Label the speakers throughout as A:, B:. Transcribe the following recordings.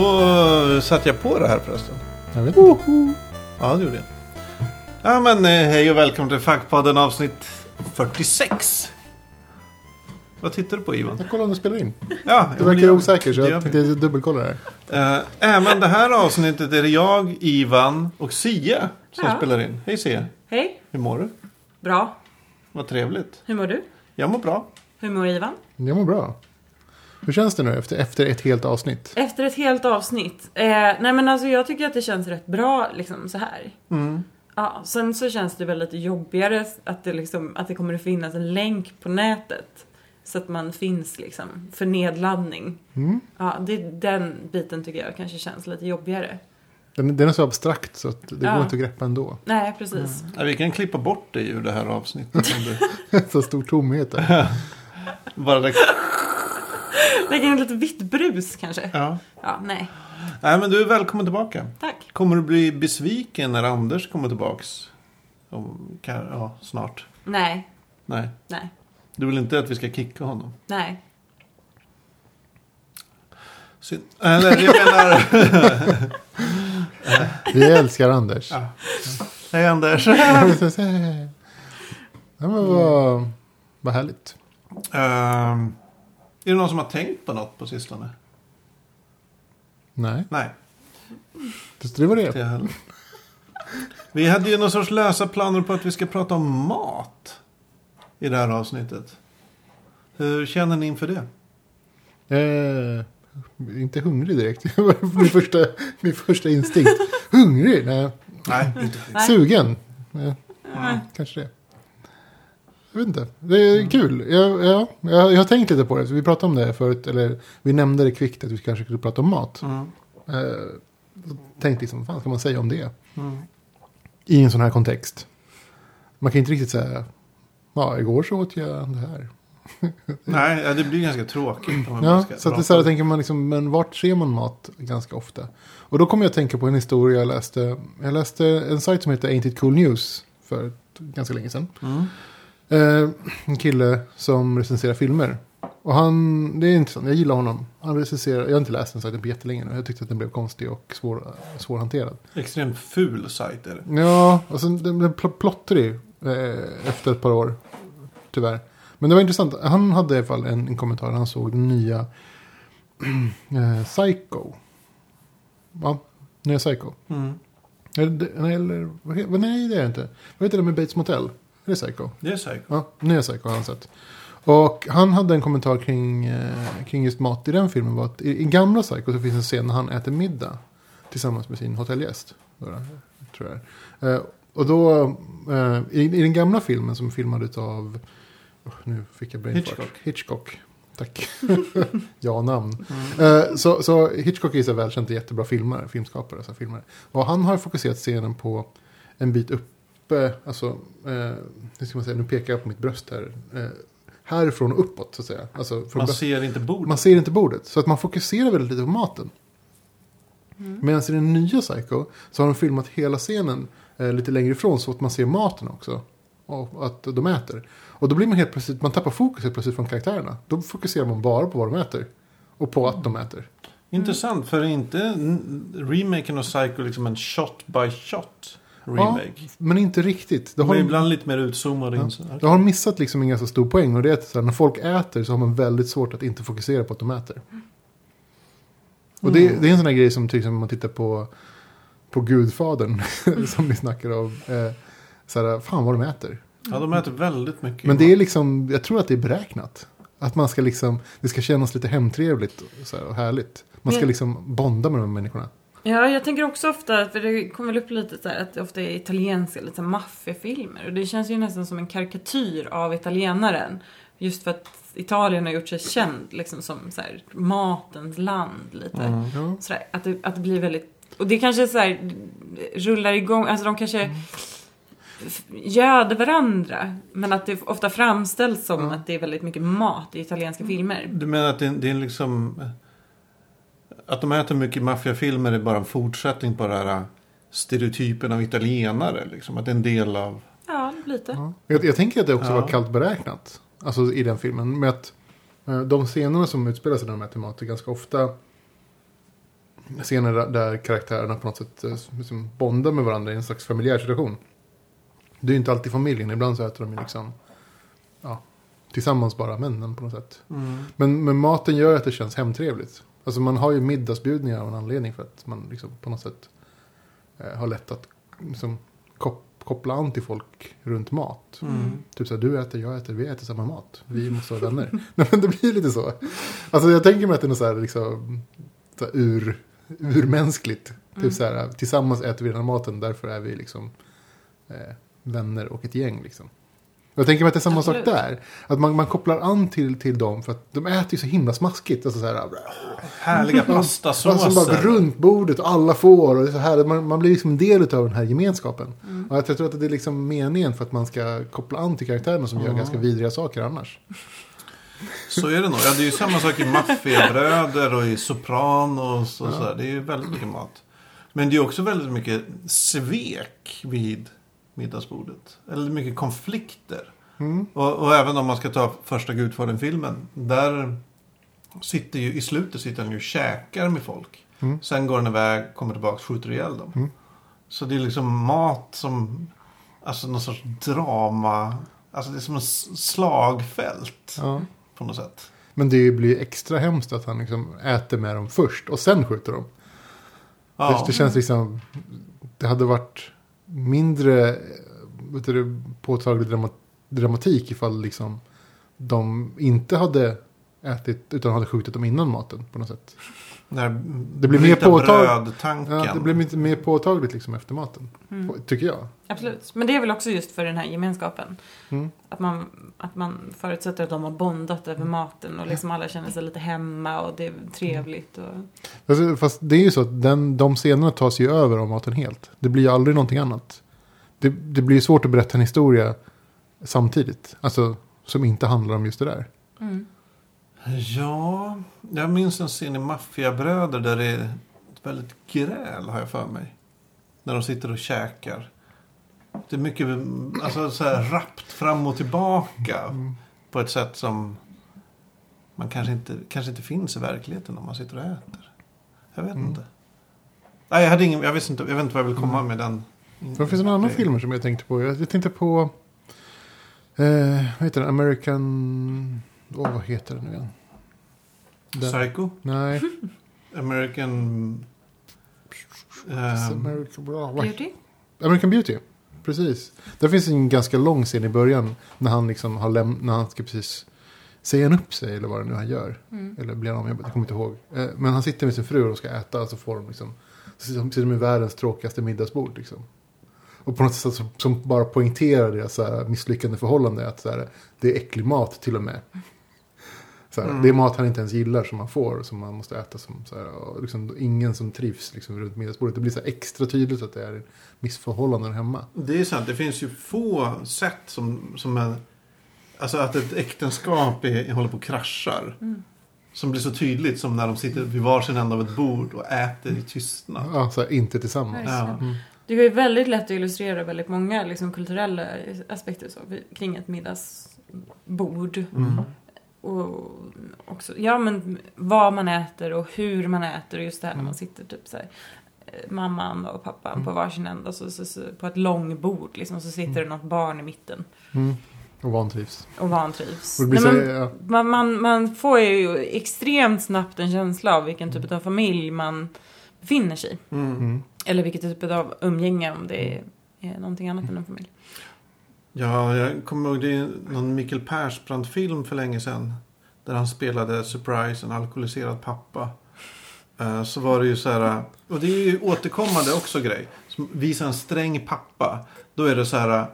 A: Och satt jag på det här förresten?
B: Jag vet inte.
A: Ja, det gjorde jag. Ja, men eh, hej och välkommen till Fackpodden avsnitt 46. Vad tittar du på Ivan?
B: Jag kollar om du spelar in.
A: Ja,
B: Du verkar
A: det-
B: osäker så jag
A: vi.
B: tänkte dubbelkolla det här.
A: Eh, Även det här avsnittet är det jag, Ivan och Sia som
C: Ja.
A: spelar in. Hej Sia,
C: Hej,
A: hur mår du?
C: bra.
A: Vad trevligt.
C: Hur mår du?
A: Jag mår bra.
C: Hur mår Ivan?
B: Jag mår bra. Hur känns det nu efter, efter ett helt avsnitt?
C: Efter ett helt avsnitt. Eh, nej men alltså jag tycker att det känns rätt bra liksom så här.
A: Mm.
C: Ja, sen så känns det väl lite jobbigare att det, liksom, att det kommer att finnas en länk på nätet. Så att man finns liksom för nedladdning.
B: Mm.
C: Ja, det, den biten tycker jag kanske känns lite jobbigare.
B: Den, den är så abstrakt så att det
C: Ja.
B: går inte att greppa ändå.
C: Nej, precis.
A: Ja, vi kan klippa bort det ur det här avsnittet.
B: så stor tomhet där.
A: Bara det.
C: Lägga in lite vitt brus kanske.
A: Ja.
C: Ja, nej.
A: Nej, men du är välkommen tillbaka.
C: Tack.
A: Kommer du bli besviken när Anders kommer tillbaks? Om, kan, ja, snart.
C: Nej,
A: Nej.
C: nej,
A: Du vill inte att vi ska kicka honom?
C: nej.
A: Synd. Äh, nej, jag menar...
B: Vi älskar Anders.
A: Ja. Hej Anders.
B: ja, men vad, vad härligt.
A: Ehm, är det någon som har tänkt på något på sistone?
B: Nej,
A: Nej,
B: det det var
A: inte
B: det.
A: Vi hade ju någon sorts lösa planer på att vi ska prata om mat i det här avsnittet. Hur känner ni inför det?
B: Eh, inte hungrig direkt. Det var min, första, min första instinkt. Hungrig? Nej.
A: Nej, inte.
C: Nej.
B: Sugen? Eh, kanske det. Jag vet inte. Det är kul. Jag, ja, jag, jag har tänkt lite på det. Vi pratade om det förut. Eller vi nämnde det kvickt att vi kanske skulle prata om mat.
A: Mm.
B: Eh, tänkte liksom, vad fan ska man säga om det?
A: Mm.
B: I en sån här kontext. Man kan inte riktigt säga, ja, igår så åt jag det här.
A: Nej, ja, det blir ganska tråkigt.
B: Ja, så att det så här, tänker man liksom, men vart ser man mat ganska ofta? Och då kommer jag att tänka på en historia jag läste. Jag läste en sajt som heter Ain't It Cool News för ganska länge sedan.
A: Mm.
B: Eh, en kille som recenserar filmer. Och han, det är intressant, jag gillar honom. Han recenserar, jag har inte läst den sajten på jättelänge nu. Jag tyckte att den blev konstig och svår, svårhanterad.
A: Extremt ful sajt är det.
B: Ja, alltså den blev pl- plottrig eh, efter ett par år. Tyvärr. Men det var intressant. Han hade i alla fall en, en kommentar. Han såg den nya eh, Psycho. Ja, nya Psycho.
A: Mm.
B: Eller, det- eller nej, det är det inte. Vad heter det med Bates Motel? Är det Psycho?
A: Det är säkert.
B: Ja, nya Psycho har han sett. Och han hade en kommentar kring, eh, kring just mat i den filmen. Var att i, I gamla Psycho så finns en scen när han äter middag. Tillsammans med sin hotellgäst. då Tror jag. är. Eh, och då, eh, i, i den gamla filmen som filmades av, oh, nu fick jag brain fart.
A: Hitchcock.
B: Hitchcock. Tack. ja, namn. Eh, så, så Hitchcock är så välkänt jättebra filmare, filmskapare. Så filmare. Och han har fokuserat scenen på en bit uppe, alltså, eh, hur ska man säga, nu pekar jag på mitt bröst här. Eh, härifrån och uppåt så att säga. Alltså, från
A: Man
B: bröst-
A: ser inte bordet.
B: man ser inte bordet. Så att man fokuserar väldigt lite på maten. Medan i den nya Psycho så har de filmat hela scenen eh, lite längre ifrån så att man ser maten också. Och att de äter. Och då blir man helt plötsligt, man tappar fokus helt plötsligt från karaktärerna. Då fokuserar man bara på vad de äter. Och på att de äter.
A: Intressant, för är inte remaken av Psycho liksom en shot by shot remake?
B: Ja, men inte riktigt. Då
A: De
B: har,
A: är
B: de,
A: ibland lite mer utzoomade.
B: Ja.
A: insatser.
B: då har missat liksom en ganska stor poäng. Och det är att här, när folk äter så har man väldigt svårt att inte fokusera på att de äter. Och det, det är en sån här grej som till exempel man tittar på, på Gudfadern. som ni snackar om. Eh, så här, fan vad de äter.
A: Ja, de äter väldigt mycket.
B: Men det är liksom, jag tror att det är beräknat. Att man ska liksom, det ska kännas lite hemtrevligt och, så här, och härligt. Man ska
C: Men-
B: liksom bonda med de här människorna.
C: Ja, jag tänker också ofta, för det kommer väl upp lite så här att det ofta är italienska, lite maffiafilmer. Och det känns ju nästan som en karikatyr av italienaren. Just för att Italien har gjort sig känd liksom som så här, matens land lite.
A: Mm.
C: Så där, att, det, att det blir väldigt... Och det kanske så här, rullar igång, alltså de kanske f- göder varandra. Men att det ofta framställs som
B: Ja.
C: att det är väldigt mycket mat i italienska filmer.
A: Du menar att det, det är liksom... Att de äter mycket maffiafilmer är bara en fortsättning på den här stereotypen av italienare. Liksom. Att det är en del av...
C: Ja, lite.
B: Ja. Jag, jag tänker att det också
A: Ja.
B: var kallt beräknat. Alltså i den filmen. Med att eh, de scenerna som utspelar sig när de äter mat är ganska ofta scener där, där karaktärerna på något sätt eh, liksom bondar med varandra i en slags familjär situation. Det är ju inte alltid familjen, ibland så äter de ju liksom ja, tillsammans bara, männen på något sätt.
A: Mm.
B: Men, men maten gör att det känns hemtrevligt. Alltså man har ju middagsbjudningar av en anledning för att man liksom på något sätt eh, har lätt att liksom, kop koppla an till folk runt mat.
A: Mm.
B: Typ så här, du äter, jag äter, vi äter samma mat. Vi måste vara vänner. Nej, men det blir lite så. Alltså jag tänker mig att det är något så här, liksom, så här ur, urmänskligt.
C: Mm.
B: Typ så här, tillsammans äter vi den här maten, därför är vi liksom eh, vänner och ett gäng. Liksom. Jag tänker mig att det är samma
C: Absolut.
B: sak där. Att man, man kopplar an till, till dem för att de äter ju så himla smaskigt. Alltså så här,
A: Härliga
B: Alltså
A: pastasåser.
B: bara runt bordet och alla får. Och det är så här, man, man blir liksom en del av den här gemenskapen.
C: Mm.
B: Och jag tror att det är liksom meningen för att man ska koppla an till karaktärerna som gör ganska vidriga saker annars.
A: Så är det nog. Ja, det är ju samma sak i Maffiabröder och i Sopranos och sådär. Det är ju väldigt mycket mat. Men det är också väldigt mycket svek vid middagsbordet. Eller mycket konflikter.
B: Mm.
A: Och, och även om man ska ta första Gudfadern-filmen. Där sitter ju, i slutet sitter han ju och käkar med folk.
B: Mm.
A: Sen går han iväg, kommer tillbaka och skjuter ihjäl dem.
B: Mm.
A: Så det är liksom mat som, alltså någon sorts drama. Alltså det är som ett slagfält
B: Ja.
A: på något sätt.
B: Men det blir extra hemskt att han liksom äter med dem först och sen skjuter dem.
A: Ja.
B: Det, det känns liksom, det hade varit mindre vet du, påtaglig dramatik ifall liksom de inte hade ätit utan hade skjutit dem innan maten på något sätt.
A: När
B: Det blir mer
A: bryta
B: påtag-
A: bröd-tanken.
B: Ja, det blir inte mer påtagligt liksom efter maten.
C: Mm.
B: Tycker jag.
C: Absolut. Men det är väl också just för den här gemenskapen.
B: Mm.
C: Att man, att man förutsätter att de har bondat över
B: Mm.
C: maten och liksom alla känner sig lite hemma och det är trevligt. Och...
B: Alltså, fast det är ju så att den, de scenerna tas ju över av maten helt. Det blir ju aldrig någonting annat. Det, det blir ju svårt att berätta en historia samtidigt. Alltså som inte handlar om just det där.
C: Mm.
A: Ja, jag minns en scen i Maffiabröder där det är ett väldigt gräl har jag för mig. När de sitter och käkar. Det är mycket alltså, så här, rappt fram och tillbaka.
B: Mm.
A: På ett sätt som man kanske inte, kanske inte finns i verkligheten om man sitter och äter. Jag vet
B: Mm.
A: inte. Nej, jag, hade ingen, jag, visste inte, jag vet inte vad jag vill komma med den.
B: Det finns en annan film som jag tänkte på. Jag, jag tänkte på... Eh, vad heter den? American... Åh, vad heter den nu igen? Den,
A: Psycho?
B: nej.
A: American... ehm,
B: American, bra, vad-
C: Beauty?
B: American Beauty. Precis. Där finns en ganska lång scen i början. När han liksom har läm- när han ska precis säga en upp sig eller vad det nu han gör.
C: Mm.
B: Eller blir han avjobbad, jag kommer inte ihåg. Eh, Men han sitter med sin fru och de ska äta och så får de liksom. Så sitter de- sitter de med världens tråkigaste middagsbord liksom. Och på något sätt som, som bara poängterar deras så här, misslyckande förhållande. Att så här, det är äcklig mat till och med. Så här,
A: Mm.
B: Det är mat han inte ens gillar som man får. Som man måste äta. Som, så här, och liksom, ingen som trivs liksom, runt middagsbordet. Det blir så här extra tydligt att det är missförhållanden hemma.
A: Det är sant. Det finns ju få sätt som, som är... Alltså att ett äktenskap är, håller på och kraschar.
C: Mm.
A: Som blir så tydligt som när de sitter vid varsin ända av ett bord och äter i tystnad.
B: Ja, så här, inte tillsammans.
A: Ja.
B: Mm.
C: Det går ju väldigt lätt att illustrera väldigt många liksom, kulturella aspekter så, kring ett middagsbord.
A: Mm.
C: Och också, ja men vad man äter och hur man äter och just det här när
B: Mm.
C: man sitter typ så här, eh, mamman och pappan
B: Mm.
C: på varsin ända så, så, så, på ett långbord liksom så sitter det något barn i mitten
B: Mm. Och vantrivs.
C: och vantrivs.
B: Och
C: Nej,
B: så,
C: men,
B: ja,
C: man, man, man får ju extremt snabbt en känsla av vilken typ av familj man befinner sig i.
A: Mm.
B: mm.
C: Eller vilket typ av umgänge om det är, är någonting annat än en familj.
A: Ja, jag kommer ihåg det är någon Mikael Persbrandt-film för länge sedan. Där han spelade Surprise, en alkoholiserad pappa. Eh, så var det ju så här, och det är ju återkommande också grej. Som visar en sträng pappa. Då är det så här,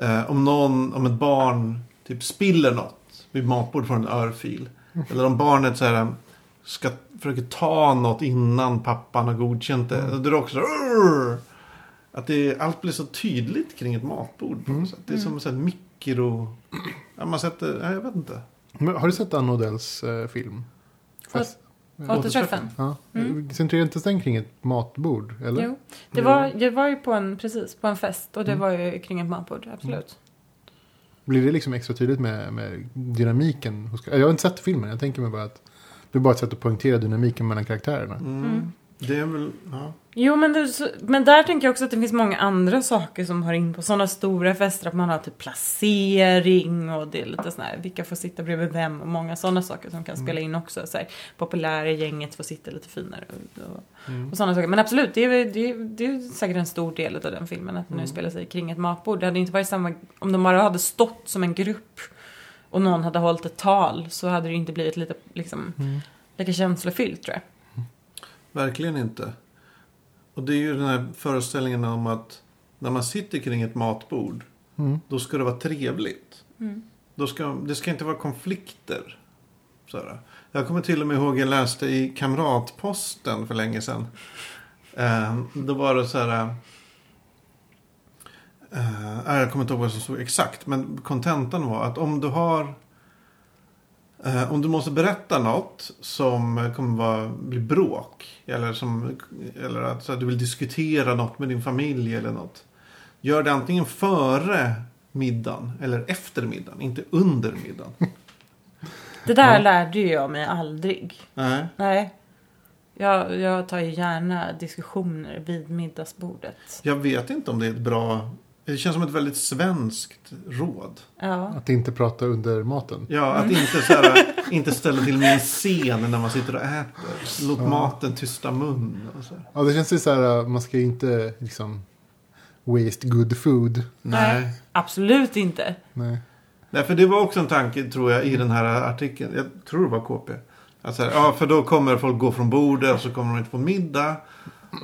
A: eh, om någon, om ett barn typ spiller något vid matbordet får en örfil. Eller om barnet så här ska försöka ta något innan pappan har godkänt det. Då är det också så här, att det, allt blir så tydligt kring ett matbord på något sätt. Det är som en mikro... Ja, man sätter... Ja, jag vet inte.
B: Men har du sett Ann Odells eh, film? Fast,
C: Återträffen?
B: ja.
C: Mm.
B: Centrerar inte den kring ett matbord? Eller?
C: Jo. Det var, det var ju på en, precis, på en fest och det var ju kring ett matbord, absolut.
B: Blir det liksom extra tydligt med, med dynamiken? Hos, jag har inte sett filmen, jag tänker mig bara att det är bara ett sätt att poängtera dynamiken mellan karaktärerna.
A: Mm.
C: Mm.
A: Det är väl, ja.
C: Jo, men, det, så- men där tänker jag också att det finns många andra saker som hör in på sådana stora fester. Att man har typ placering och det är lite sån här, vilka får sitta bredvid vem och många sådana saker som kan spela in också. Så här, populära gänget får sitta lite finare och, och, och sådana saker. Men absolut, det är, det, det är säkert en stor del av den filmen att den nu spelar sig kring ett matbord. Det hade inte varit samma om de bara hade stått som en grupp och någon hade hållit ett tal så hade det inte blivit lite, liksom, lika känslofyllt tror jag.
A: Verkligen inte. Och det är ju den här föreställningen om att när man sitter kring ett matbord,
B: Mm.
A: då ska det vara trevligt. Då ska, det ska inte vara konflikter. Så här. Jag kommer till och med ihåg, jag läste i Kamratposten för länge sedan. Eh, då var det så här... Eh, jag kommer inte ihåg vad som stod exakt, men kontentan var att om du har... Eh, om du måste berätta något som kommer vara, bli bråk. Eller, som, eller att så att du vill diskutera något med din familj eller något. Gör det antingen före middagen eller efter middagen, inte under middagen.
C: Det där
B: Ja.
C: lärde jag mig aldrig.
A: Nej.
C: Nej. Jag, jag tar ju gärna diskussioner vid middagsbordet.
A: Jag vet inte om det är ett bra... Det känns som ett väldigt svenskt råd.
C: Ja.
B: Att inte prata under maten.
A: Ja, att inte, så här, inte ställa till med en scen när man sitter och äter. Låt maten tysta mun. Och så. här.
B: Ja, det känns ju så här, man ska ju inte liksom waste good food.
A: Nej.
C: Absolut inte.
B: Nej.
A: Nej, för det var också en tanke tror jag i den här artikeln. Jag tror det var KP. Att så här, ja, för då kommer folk gå från bordet och så kommer de inte få middag.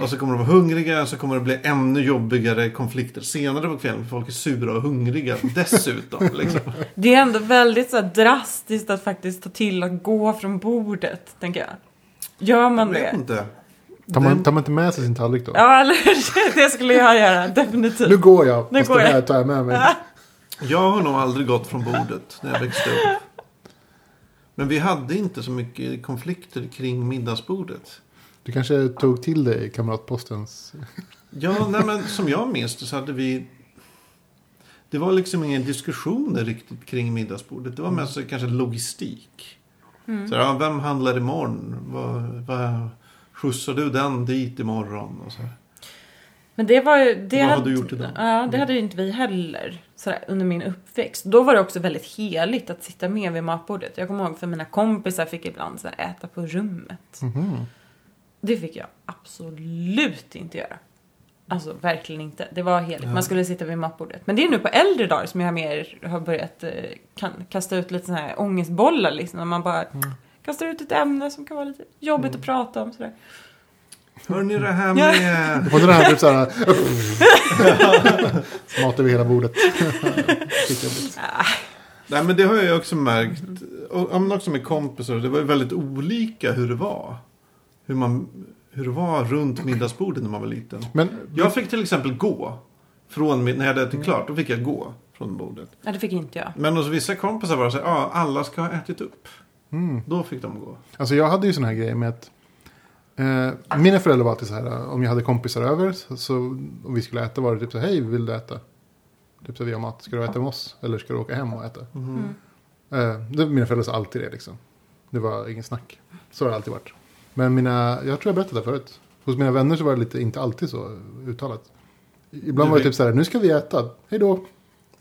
A: Och så kommer de vara hungriga och så kommer det bli ännu jobbigare konflikter senare på kvällen. För folk är sura och hungriga dessutom. liksom.
C: Det är ändå väldigt så här, drastiskt att faktiskt ta till att gå från bordet, tänker jag. Gör
A: Jag
C: man
A: vet
C: det?
A: inte.
B: Tar man, tar man inte med sig sin tallrik då?
C: Ja, eller? Det skulle jag göra, definitivt.
B: Nu går jag,
C: Nu går jag.
B: tar jag med mig.
A: Jag har nog aldrig gått från bordet när jag växte upp. Men vi hade inte så mycket konflikter kring middagsbordet.
B: Du kanske tog till dig Kamratpostens...
A: Ja, nej, men som jag minns det så hade vi... Det var liksom ingen diskussioner riktigt kring middagsbordet. Det var mest så kanske logistik. Så, ja, vem handlar imorgon? Vad, vad, skjutsar du den dit imorgon? Och så. här.
C: Men det var ju... Det
A: Vad
C: hade,
A: du gjort idag?
C: Ja, det hade ju inte vi heller. Sådär, under min uppväxt. Då var det också väldigt heligt att sitta med vid matbordet. Jag kommer ihåg för mina kompisar fick ibland sådär, äta på rummet.
B: Mhm.
C: Det fick jag absolut inte göra. Alltså verkligen inte. Det var heligt. Man skulle sitta vid matbordet. Men det är nu på äldre dagar som jag mer har börjat eh, kan, kasta ut lite sådana här ångestbollar. Liksom, när man bara kastar ut ett ämne som kan vara lite jobbigt att prata om. Sådär.
A: Hör ni det här med...
B: var den här typ såhär... Så matar vi hela bordet. Skitjobbigt.
A: Nej, men det har jag också märkt. Och, men också med kompisar. Det var ju väldigt olika hur det var. Hur, man, hur det var runt middagsbordet när man var liten.
B: Men
A: Jag fick till exempel gå. Från, när jag hade ätit klart, då fick jag gå från bordet.
C: Ja, det fick inte jag.
A: Men hos vissa kompisar var det så här, ja, alla ska ha ätit upp.
B: Mm.
A: Då fick de gå.
B: Alltså jag hade ju sån här grej med att eh, mina föräldrar var alltid så här, om jag hade kompisar över så, så, och vi skulle äta var det typ så här, hej vill du äta? Typ så här, vi har mat, ska du äta med oss? Eller ska du åka hem och äta?
A: Mhm.
B: Eh, det, mina föräldrar sa alltid det liksom. Det var ingen snack. Så har det alltid varit. Men mina, jag tror jag berättade det förut. Hos mina vänner så var det lite, inte alltid så uttalat. Ibland
A: Du
B: var det typ så här, nu ska vi äta, hej då.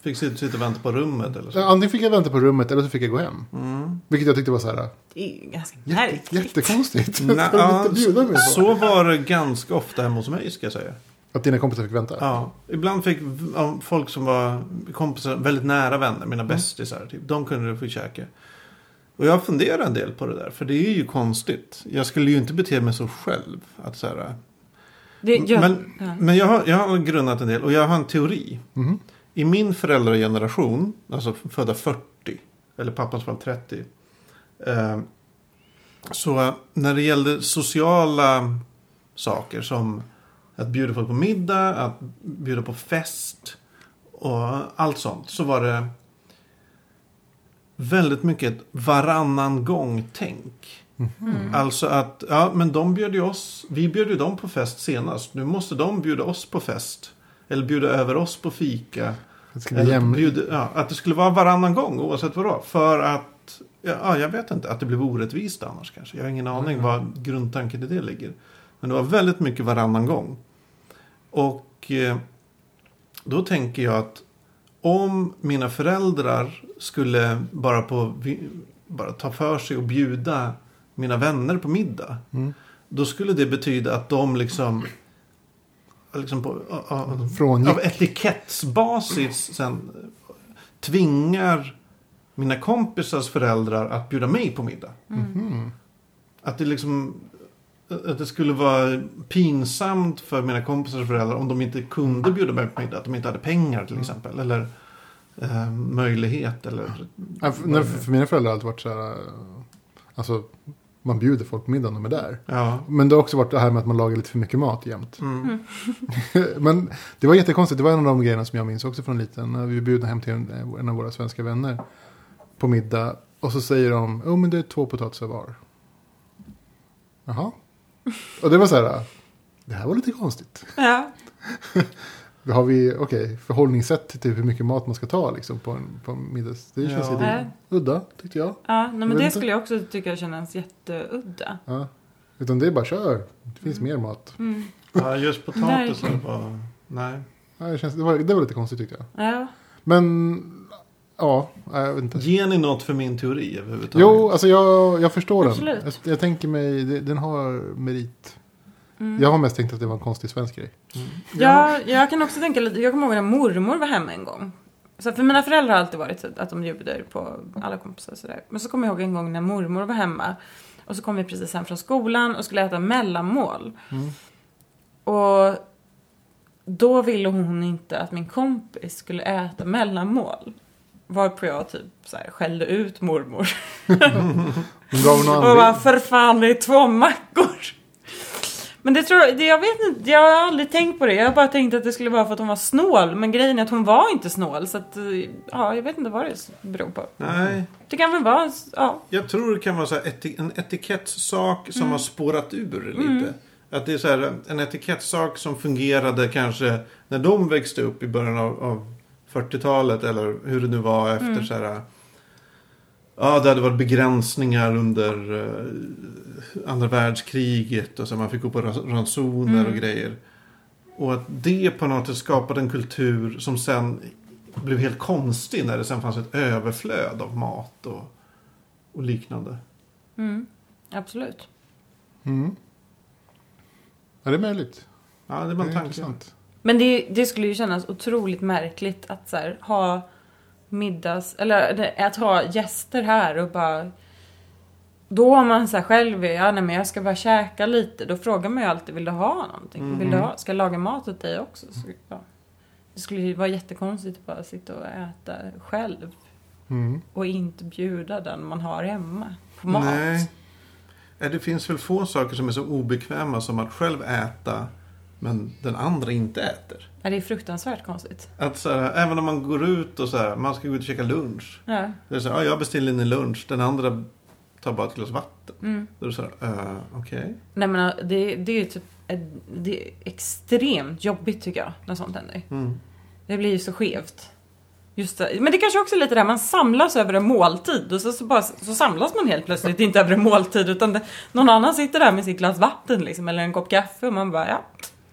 A: Fick sitta, sitta och vänta på rummet eller så.
B: Ja, Antingen fick jag vänta på rummet eller så fick jag gå hem.
A: Mm.
B: Vilket jag tyckte var så här,
C: Det är ju ganska märkligt.
B: jättekonstigt. Bjuda mig på?
A: så var det ganska ofta hemma hos mig ska jag säga.
B: Att dina kompisar fick vänta?
A: Ja, ibland fick ja, folk som var kompisar, väldigt nära vänner, mina
B: Mm.
A: bästisar, typ, de kunde få käka. Och jag funderar en del på det där, för det är ju konstigt. Jag skulle ju inte bete mig så själv. Att så här,
C: Det, jag,
A: men
C: ja.
A: men jag, har, jag har grunnat en del och jag har en teori.
B: Mhm.
A: I min föräldrageneration, alltså födda 40, eller pappans fall 30. Eh, så när det gällde sociala saker som att bjuda folk på middag, att bjuda på fest och allt sånt. Så var det väldigt mycket ett varannan gång-tänk.
C: Mm.
A: Alltså att, ja men de bjöd ju oss, vi bjöd ju dem på fest senast. Nu måste de bjuda oss på fest. Eller bjuda över oss på fika. Eller bjuda, ja, att det skulle vara varannan gång oavsett vad det var. För att, ja, ja, jag vet inte, att det blev orättvist annars kanske. Jag har ingen aning vad grundtanken i det ligger. Men det var väldigt mycket varannan gång. Och eh, då tänker jag att om mina föräldrar skulle bara, på, bara ta för sig och bjuda mina vänner på middag.
B: Mm.
A: Då skulle det betyda att de liksom, liksom på, a- a-
B: Frångick.
A: av etikettsbasis sen tvingar mina kompisars föräldrar att bjuda mig på middag.
B: Mhm.
A: Att det liksom att det skulle vara pinsamt för mina kompisars föräldrar om de inte kunde bjuda mig på middag. Att de inte hade pengar till exempel. Eller eh, möjlighet. Eller,
B: Ja, för, när, för mina föräldrar har alltid varit så här. eh, Alltså, man bjuder folk på middag när de är där.
A: ja.
B: Men det har också varit det här med att man lagar lite för mycket mat jämt.
A: Mm.
B: Men det var jättekonstigt. Det var en av de grejerna som jag minns också från liten. När vi blev bjudna hem till en, en av våra svenska vänner. På middag. Och så säger de. Jo men det är två potatisar var. Jaha. Och det var så här. Det här var lite konstigt.
C: Ja.
B: Har vi, okej, förhållningssätt till typ hur mycket mat man ska ta liksom på en, på en middags. Det känns
A: Ja.
B: lite udda, tyckte jag.
C: Ja, nej, men
B: vet
C: det
B: inte.
C: skulle jag också tycka känns jätteudda.
B: Ja. Utan det är bara kör. Det finns mer mat.
C: Mm.
A: ja, just potatisar var... Nej.
B: Ja, det, känns, det, var, det var lite konstigt tyckte jag.
C: Ja.
B: Men, ja, jag vet inte.
A: Ger ni något för min teori överhuvudtaget?
B: Jo, alltså jag, jag förstår
C: Absolut.
B: den. Jag, jag tänker mig, det- den har merit.
C: Mm.
B: Jag har mest tänkt att det var en konstig svensk grej.
A: Mm.
C: Ja, jag kan också tänka lite, jag kommer ihåg när mormor var hemma en gång. Så för mina föräldrar har alltid varit så att de bjuder på alla kompisar och sådär. Men så kommer jag ihåg en gång när mormor var hemma. Och så kom vi precis hem från skolan och skulle äta mellanmål.
B: Mm.
C: Och då ville hon inte att min kompis skulle äta mellanmål. Varpå jag typ så här skällde ut mormor. Och bara, för fan det är två mackor. Men det tror jag, det, jag vet inte, jag har aldrig tänkt på det. Jag har bara tänkt att det skulle vara för att hon var snål. Men grejen är att hon var inte snål. Så att, eh, ja, jag vet inte vad det beror på.
A: Nej,
C: Det kan väl vara, ja.
A: jag tror det kan vara så här eti- en etikettssak som har spårat ur lite.
C: Mm.
A: Att det är så här, en etikettssak som fungerade kanske när de växte upp i början av, av 40-talet eller hur det nu var efter
C: Mm.
A: så här. Ja, det hade varit begränsningar under eh, andra världskriget och så man fick gå på ransoner och
C: Mm.
A: grejer. Och att det på något sätt skapade en kultur som sen blev helt konstig när det sen fanns ett överflöd av mat och, och liknande.
C: Mm, absolut.
B: Mm. Ja, det är möjligt.
A: Ja, det är bara en tanke.
B: intressant.
C: Men det, det skulle ju kännas otroligt märkligt att så här, ha middags... Eller att ha gäster här och bara... Då om man så här själv är, ja nej men jag ska bara käka lite. Då frågar man ju alltid, vill du ha någonting? Vill du ha, ska jag laga mat åt dig också? Så, ja. Det skulle ju vara jättekonstigt att bara sitta och äta själv.
B: Mm.
C: Och inte bjuda den man har hemma på mat.
A: Nej. Ja, Det finns väl få saker som är så obekväma som att själv äta men den andra inte äter.
C: Ja, det är fruktansvärt konstigt.
A: Att så här, även om man går ut och så här, man ska gå ut och käka lunch.
C: Ja.
A: Det är så här, ja, jag beställer in en lunch, den andra tar bara ett glas vatten.
C: Mm.
A: Då är det så här, uh, okej.
C: Nej men det, det är ju typ ett- det är extremt jobbigt tycker jag när sånt händer.
A: Mm.
C: Det blir ju så skevt. Just det. Men det kanske också är lite där man samlas över en måltid och så, så, bara, så samlas man helt plötsligt inte över en måltid utan det, någon annan sitter där med sitt glas vatten liksom eller en kopp kaffe och man bara ja,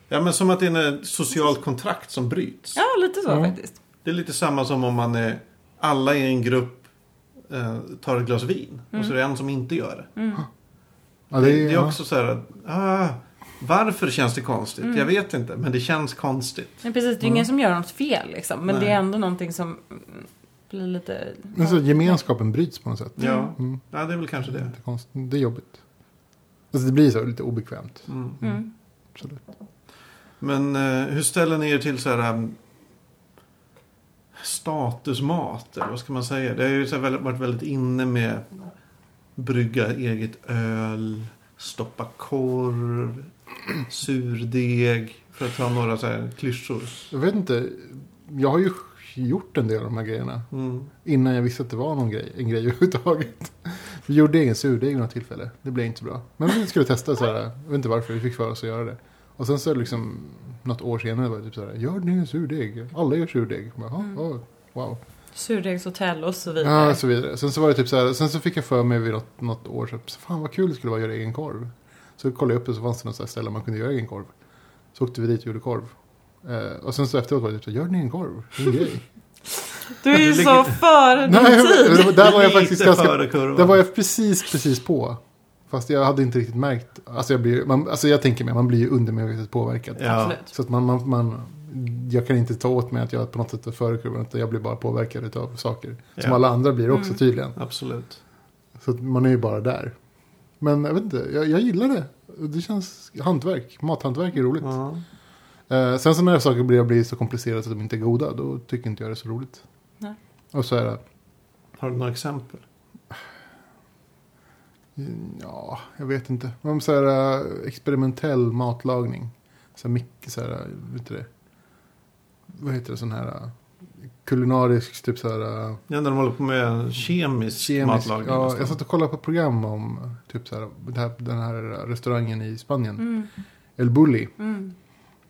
A: Ja, men som att det är ett socialt kontrakt som bryts.
C: ja lite så
B: Mm.
C: faktiskt.
A: Det är lite samma som om man är, alla i en grupp eh, tar ett glas vin. Och så är det en som inte gör det.
C: Mm.
B: Ja,
A: Det,
B: det,
A: det är också så här att, ah, varför känns det konstigt?
C: Mm.
A: Jag vet inte, men det känns konstigt.
C: Men precis, det är ju ingen som gör något fel liksom. Men
A: Nej.
C: det är ändå någonting som mm, blir lite...
B: Men så gemenskapen bryts på något sätt.
A: Ja,
B: Mm.
A: ja det är väl kanske
B: Det är,
A: det.
B: konst, det är jobbigt. Alltså det blir så lite obekvämt.
A: Mm.
C: Mm.
B: Absolut.
A: Men eh, hur ställer ni er till så här um, statusmat? Eller vad ska man säga? Det har ju så här varit väldigt inne med brygga eget öl, stoppa korv, surdeg. För att ta några så här klyschor.
B: Jag vet inte. Jag har ju gjort en del av de här grejerna.
A: Mm.
B: Innan jag visste att det var någon grej, en grej överhuvudtaget. Vi gjorde egen surdeg vid något tillfälle. Det blev inte så bra. Men vi skulle testa så här. Jag vet inte varför vi fick för oss att göra det. Och sen så liksom något år senare var det typ så här. Gör ni en surdeg? Alla gör surdeg. Bara, "Ja,
C: Mm.
B: ja, wow.
C: Surdegshotell och så vidare.
B: Ja, och så vidare. Sen så var det typ så här. Sen så fick jag för mig vid något, något år så. Fan vad kul det skulle vara att göra egen korv. Så kollade jag upp det så fanns det något så här ställe man kunde göra egen korv. Så åkte vi dit och gjorde korv. Eh, och sen så efteråt var det typ så här, gör din egen korv, det är en grej.
C: Du är ju så
A: ligger-
C: före din
B: Nej,
C: tid.
B: men där var jag faktiskt ganska... Där var jag precis, precis på. Fast jag hade inte riktigt märkt. Alltså jag, blir, man, alltså jag tänker mig, man blir ju undermedvetet påverkad.
A: Ja.
B: Så att man, man, man, jag kan inte ta åt mig att jag på något sätt är före kurvan. Utan jag blir bara påverkad av saker. Som
A: Ja.
B: alla andra blir också
C: Mm.
B: tydligen.
A: Absolut.
B: Så att man är ju bara där. Men jag vet inte, jag, jag gillar det. Det känns hantverk. Mathantverk är roligt.
A: Ja.
B: Eh, sen så när saker börjar bli så komplicerade så att de inte är goda. Då tycker inte jag det är så roligt.
C: Nej.
B: Och så är det.
A: Har du några exempel?
B: Ja, jag vet inte. Men så här, äh, experimentell matlagning. Så här mycket så här, äh, vet du det? Vad heter det, sån här äh, kulinarisk, typ så här
A: Ja, när de håller på med kemisk,
B: kemisk.
A: matlagning.
B: Ja, jag satt och kollade på ett program om typ så här, det här, den här restaurangen i Spanien.
C: Mm,
B: El Bulli.
C: mm.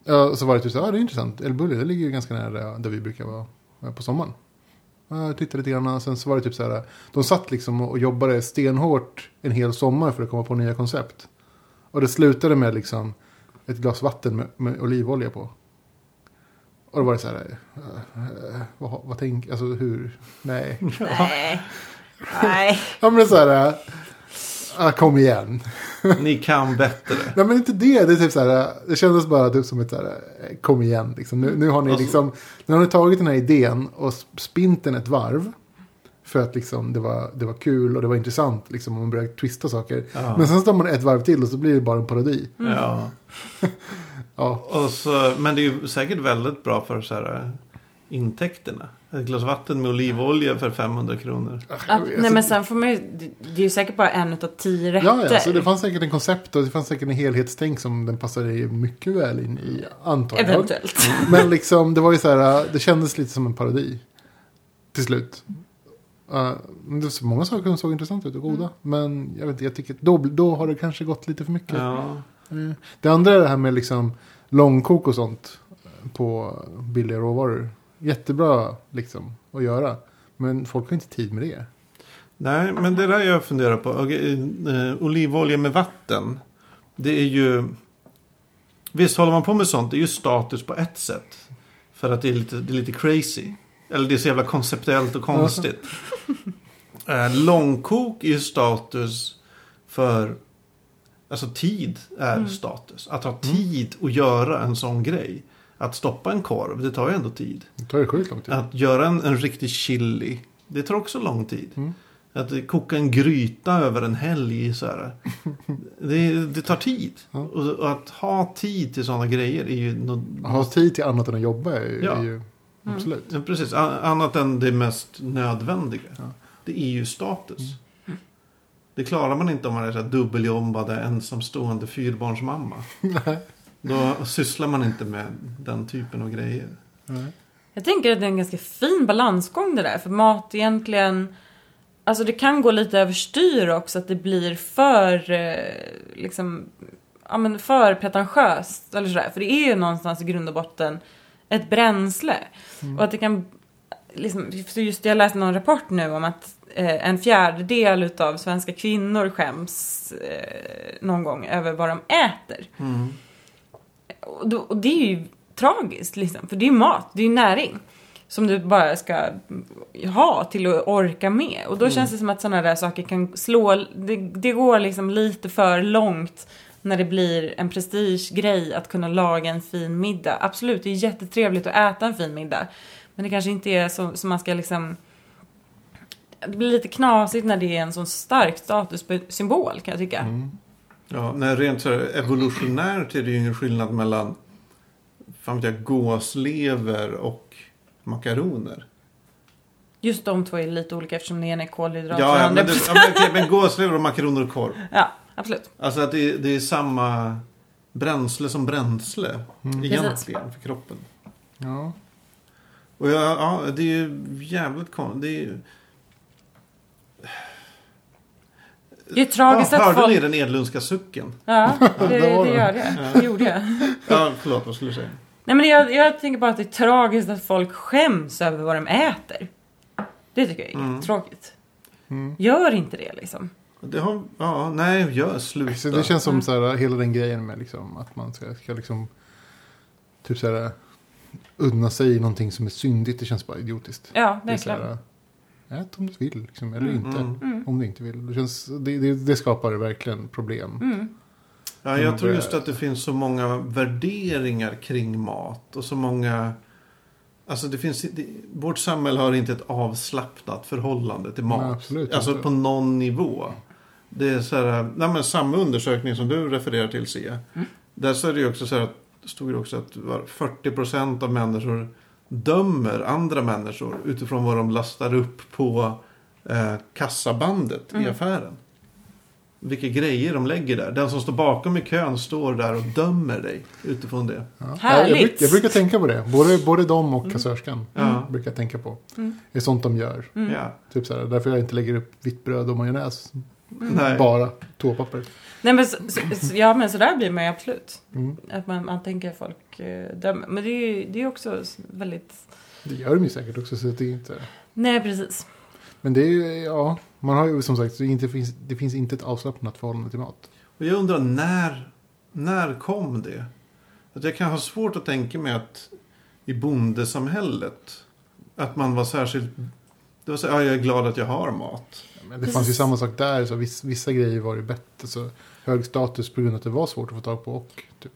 B: Ja, så var det typ så här, ja det är intressant. El Bulli, det ligger ju ganska nära där vi brukar vara på sommaren. Ja, Jag tittade lite grann, sen så var det typ så här, de satt liksom och jobbade stenhårt en hel sommar för att komma på nya koncept. Och det slutade med liksom ett glas vatten med, med olivolja på. Och då var det så här, äh, äh, vad, vad tänk, alltså hur, nej.
C: Nej. Nej.
B: Ja men så här, äh, kom igen.
A: Ni kan bättre.
B: Nej men inte det, det är typ så här, det kändes bara typ som ett så här, eh, kom igen liksom. Nu, nu har ni
A: Alltså-
B: liksom, nu har ni tagit den här idén och spint den ett varv. För att liksom det var, det var kul och det var intressant liksom om man började twista saker.
A: Ja.
B: Men sen står man ett varv till och så blir det bara en parodi.
A: Ja.
B: Ja,
A: Och så, men det är ju säkert väldigt bra för så här, intäkterna. Ett glas vatten med olivolja för 500 kronor.
C: Ja, nej men sen får man ju, det- är ju säkert bara en utav tio rätter.
B: Ja, ja, så det fanns säkert en koncept och det fanns säkert en helhetstänk som den passade mycket väl in i, antar jag.
C: Eventuellt.
B: Men liksom, det var ju så här, det kändes lite som en parodi. Till slut. Uh, men det var så många saker som såg intressanta ut och goda. Men jag vet inte, jag tycker då, då har det kanske gått lite för mycket.
A: Ja.
B: Eh, Det andra är det här med liksom långkok och sånt på billiga råvaror. Jättebra liksom att göra. Men folk har inte tid med det.
A: Nej, men det där jag funderar på. Eh, olivolja med vatten. Det är ju... Visst håller man på med sånt. Det är ju status på ett sätt. För att det är lite, det är lite crazy. Eller det är så jävla konceptuellt och konstigt. Eh, långkok är ju status för... Alltså tid är
C: Mm.
A: status. Att ha tid att göra en sån grej. Att stoppa en korv, det tar ju ändå tid.
B: Det tar ju sjukt lång tid.
A: Att göra en, en riktig chili, det tar också lång tid.
B: Mm.
A: Att koka en gryta över en helg så här. Det, det tar tid.
B: Ja.
A: Och, och att ha tid till sådana grejer är ju något,
B: ha tid till annat än att jobba är, ju-
A: Ja.
B: är ju absolut.
A: Ja, precis. A- Annat än det mest nödvändiga.
B: Ja.
A: Det är ju status. Det klarar man inte om man är så här dubbeljobbade ensamstående fyrbarnsmamma.
B: Nej.
A: Då sysslar man inte med den typen av grejer.
B: Nej.
C: Jag tänker att det är en ganska fin balansgång det där. För mat egentligen... Alltså det kan gå lite överstyr också att det blir för eh, liksom... Ja men för pretentiöst eller sådär. För det är ju någonstans i grund och botten ett bränsle. Och att det kan... Liksom, just jag läste någon rapport nu om att eh, en fjärdedel utav svenska kvinnor skäms eh, någon gång över vad de äter. Och, då, och det är ju tragiskt liksom, för det är ju mat, det är ju näring. Som du bara ska ha till att orka med. Och då känns det som att sådana där saker kan slå, det, det går liksom lite för långt när det blir en prestigegrej att kunna laga en fin middag. Absolut, det är jättetrevligt att äta en fin middag. Men det kanske inte är så, så man ska liksom... Det blir lite knasigt när det är en sån stark statussymbol kan jag tycka.
A: Ja, nej, rent så här evolutionärt är det ju ingen skillnad mellan fan vet jag, gåslever och makaroner.
C: Just de två är lite olika eftersom den ena är kolhydrat
A: Ja, ja, men, det, ja, men, okej, men gåslever och makaroner och korv.
C: Ja, absolut.
A: Alltså att det, det är samma bränsle som bränsle egentligen för kroppen.
B: Ja.
A: Och ja, ja, det är ju jävligt konstigt. Det är.
C: Det tragiskt
A: ja,
C: att
A: hörde
C: folk...
A: ni den Edlundska sucken?
C: Ja, det, det
B: den.
C: gör det. Det gjorde jag.
A: Ja, förlåt, vad skulle du säga?
C: Nej men jag, jag tänker bara att det är tragiskt att folk skäms över vad de äter. Det tycker jag är
A: Mm.
C: jättetråkigt.
B: Mm.
C: Gör inte det liksom.
A: Det har, ja, nej, gör sluta.
B: Så det känns som så här, hela den grejen med liksom, att man ska, ska liksom typ så här, unna sig någonting som är syndigt. Det känns bara idiotiskt.
C: Ja,
B: Det är så
C: verkligen.
B: här, ät om du vill liksom, eller inte.
A: Mm.
C: Mm.
B: Om du inte vill. Det, känns, det, det, det skapar verkligen problem.
C: Mm.
A: Ja,
B: Mm,
A: jag tror
B: det-
A: just att det finns så många värderingar kring mat. Och så många... Alltså det finns, det, vårt samhälle har inte ett avslappnat förhållande till mat.
B: Nej, absolut
A: alltså
B: inte.
A: på någon nivå. Det är så här, nej men samma undersökning som du refererar till Sia.
C: Mm.
A: Där så är det ju också så här att, det stod ju också att var 40% av människor dömer andra människor utifrån vad de lastar upp på eh, kassabandet i
C: Mm.
A: affären. Vilka grejer de lägger där. Den som står bakom i kön står där och dömer dig utifrån det.
B: Ja. Jag,
C: Härligt.
B: bruk, jag brukar tänka på det. Både, både de och kassörskan.
A: Ja.
B: Brukar jag tänka på.
C: Mm.
B: Det är sånt de gör.
C: Mm.
A: Ja.
B: Typ så här, därför jag inte lägger upp vitt bröd och majonnäs.
A: Nej.
B: Bara toapapper.
C: Nej men, så, så, ja, men så där blir man ju absolut.
B: Mm.
C: Att man, man tänker folk eh, dömer. Men det är ju det är också väldigt...
B: Det gör de ju säkert också. Så det är inte...
C: Nej, precis.
B: Men det är ju, ja. Man har ju som sagt, det, inte finns, det finns inte ett avslappnat förhållande till mat.
A: Och jag undrar när, när kom det? Att jag kan ha svårt att tänka mig att i bondesamhället att man var särskilt... Det var så, ja, jag är glad att jag har mat.
B: Men det
C: Precis.
B: fanns ju samma sak där. Så viss, vissa grejer var ju bättre. Så hög status på grund av att det var svårt att få tag på och typ,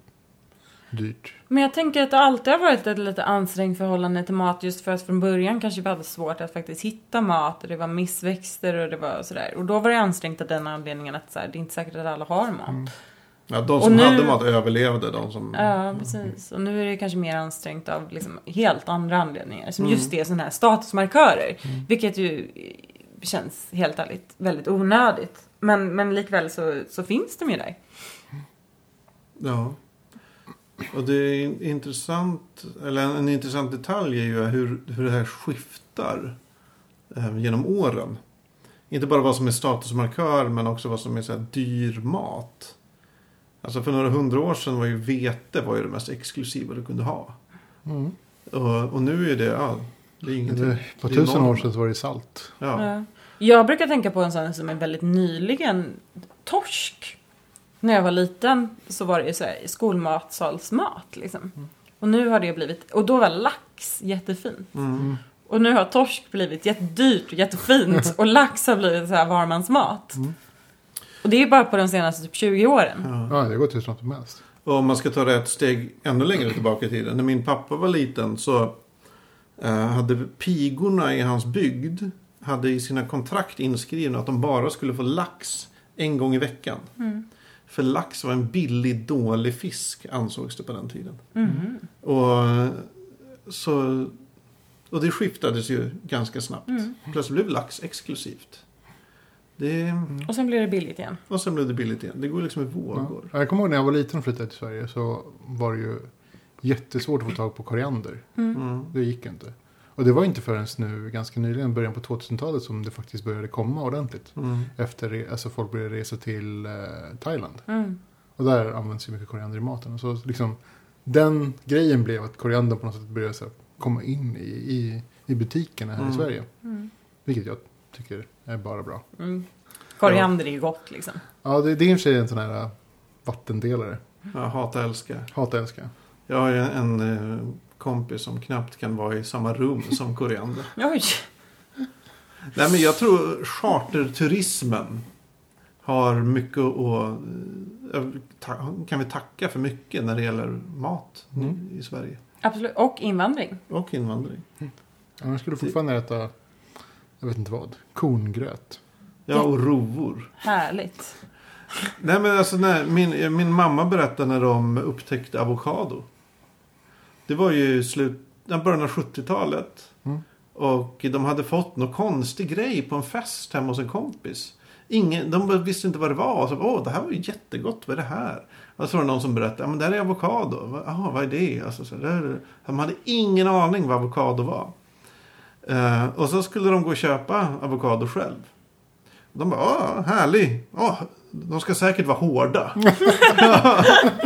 B: dyrt.
C: Men jag tänker att det alltid har varit ett lite ansträngt förhållande till mat just för att från början kanske vi hade svårt att faktiskt hitta mat och det var missväxter och det var sådär. Och då var det ansträngt av den anledningen att så här, det är inte säkert att alla har mat.
B: Mm.
A: Ja, de
C: Och
A: som
C: nu-
A: hade mat överlevde. De som...
C: Ja, precis. Och nu är det kanske mer ansträngt av liksom helt andra anledningar. Som
A: Mm.
C: just det, sådana här statusmarkörer. Vilket ju känns helt ärligt väldigt onödigt. Men, men likväl så, så finns de ju där.
A: Ja. Och det är intressant, eller en intressant detalj är ju hur, hur det här skiftar eh, genom åren. Inte bara vad som är statusmarkör men också vad som är så här dyr mat. Alltså för några hundra år sedan var ju vete var ju det mest exklusiva du kunde ha.
B: Mm.
A: Och, och nu är det, ja, det är ingenting.
B: På tusen år sedan så var det salt.
A: Ja.
C: Ja. Jag brukar tänka på en sån som är väldigt nyligen. Torsk. När jag var liten så var det ju så här skolmatsalsmat liksom. Och nu har det blivit, och då var lax jättefint.
A: Mm.
C: Och nu har torsk blivit jättedyrt och jättefint och lax har blivit så här varmansmat.
B: Mm.
C: Och det är bara på de senaste typ 20 åren.
A: Ja.
B: Ja, det går hur snabbt som helst.
A: Och om man ska ta ett steg ännu längre tillbaka i tiden. När min pappa var liten så hade pigorna i hans bygd hade i sina kontrakt inskrivna att de bara skulle få lax en gång i veckan.
C: Mm.
A: För lax var en billig, dålig fisk ansågs det på den tiden.
C: Mm.
A: Och, eh, så, och det skiftades ju ganska snabbt.
C: Mm.
A: Plötsligt blev lax exklusivt. Det,
C: Och sen blir det billigt igen.
A: och sen blev det billigt igen. Det går liksom i vågor.
B: Ja. Jag kommer ihåg när jag var liten och flyttade till Sverige så var det ju jättesvårt att få tag på koriander.
C: Mm.
A: Mm.
B: Det gick inte. Och det var inte förrän nu, ganska nyligen, början på 2000-talet som det faktiskt började komma ordentligt.
A: Mm.
B: Efter, alltså folk började resa till eh, Thailand.
C: Mm.
B: Och där används ju mycket koriander i maten. Och så liksom, den grejen blev att koriandern på något sätt började så här, komma in i, i, i butikerna här
A: Mm.
B: i Sverige.
C: Mm.
B: Vilket jag tycker är bara bra.
C: Mm. Koriander är ju gott liksom.
B: Ja, det, det är i och för sig en sån här äh, vattendelare.
A: Ja, hata älska.
B: Hata älska.
A: Jag har ju en eh, kompis som knappt kan vara i samma rum som koriander.
C: Oj!
A: Nej men jag tror charterturismen har mycket att... eh, Kan vi tacka för mycket när det gäller mat
B: Mm.
A: i Sverige.
C: Absolut. Och invandring.
A: Och invandring.
B: Annars skulle du fortfarande äta, jag vet inte vad, korngröt.
A: Ja, och rovor.
C: Härligt.
A: Nej men alltså när min, min mamma berättade när de upptäckte avokado. Det var ju slut, ja, början av 70-talet.
B: Mm.
A: Och de hade fått någon konstig grej på en fest hemma hos en kompis. Ingen, de visste inte vad det var. Och så, Åh, det här var ju jättegott. Vad är det här? Och så var det någon som berättade. Ja, men det här är avokado. Jaha, vad är det? Alltså, så, det är- de hade ingen aning vad avokado var. Eh, och så skulle de gå och köpa avokado själv. De bara, åh, härlig. Åh, de ska säkert vara hårda.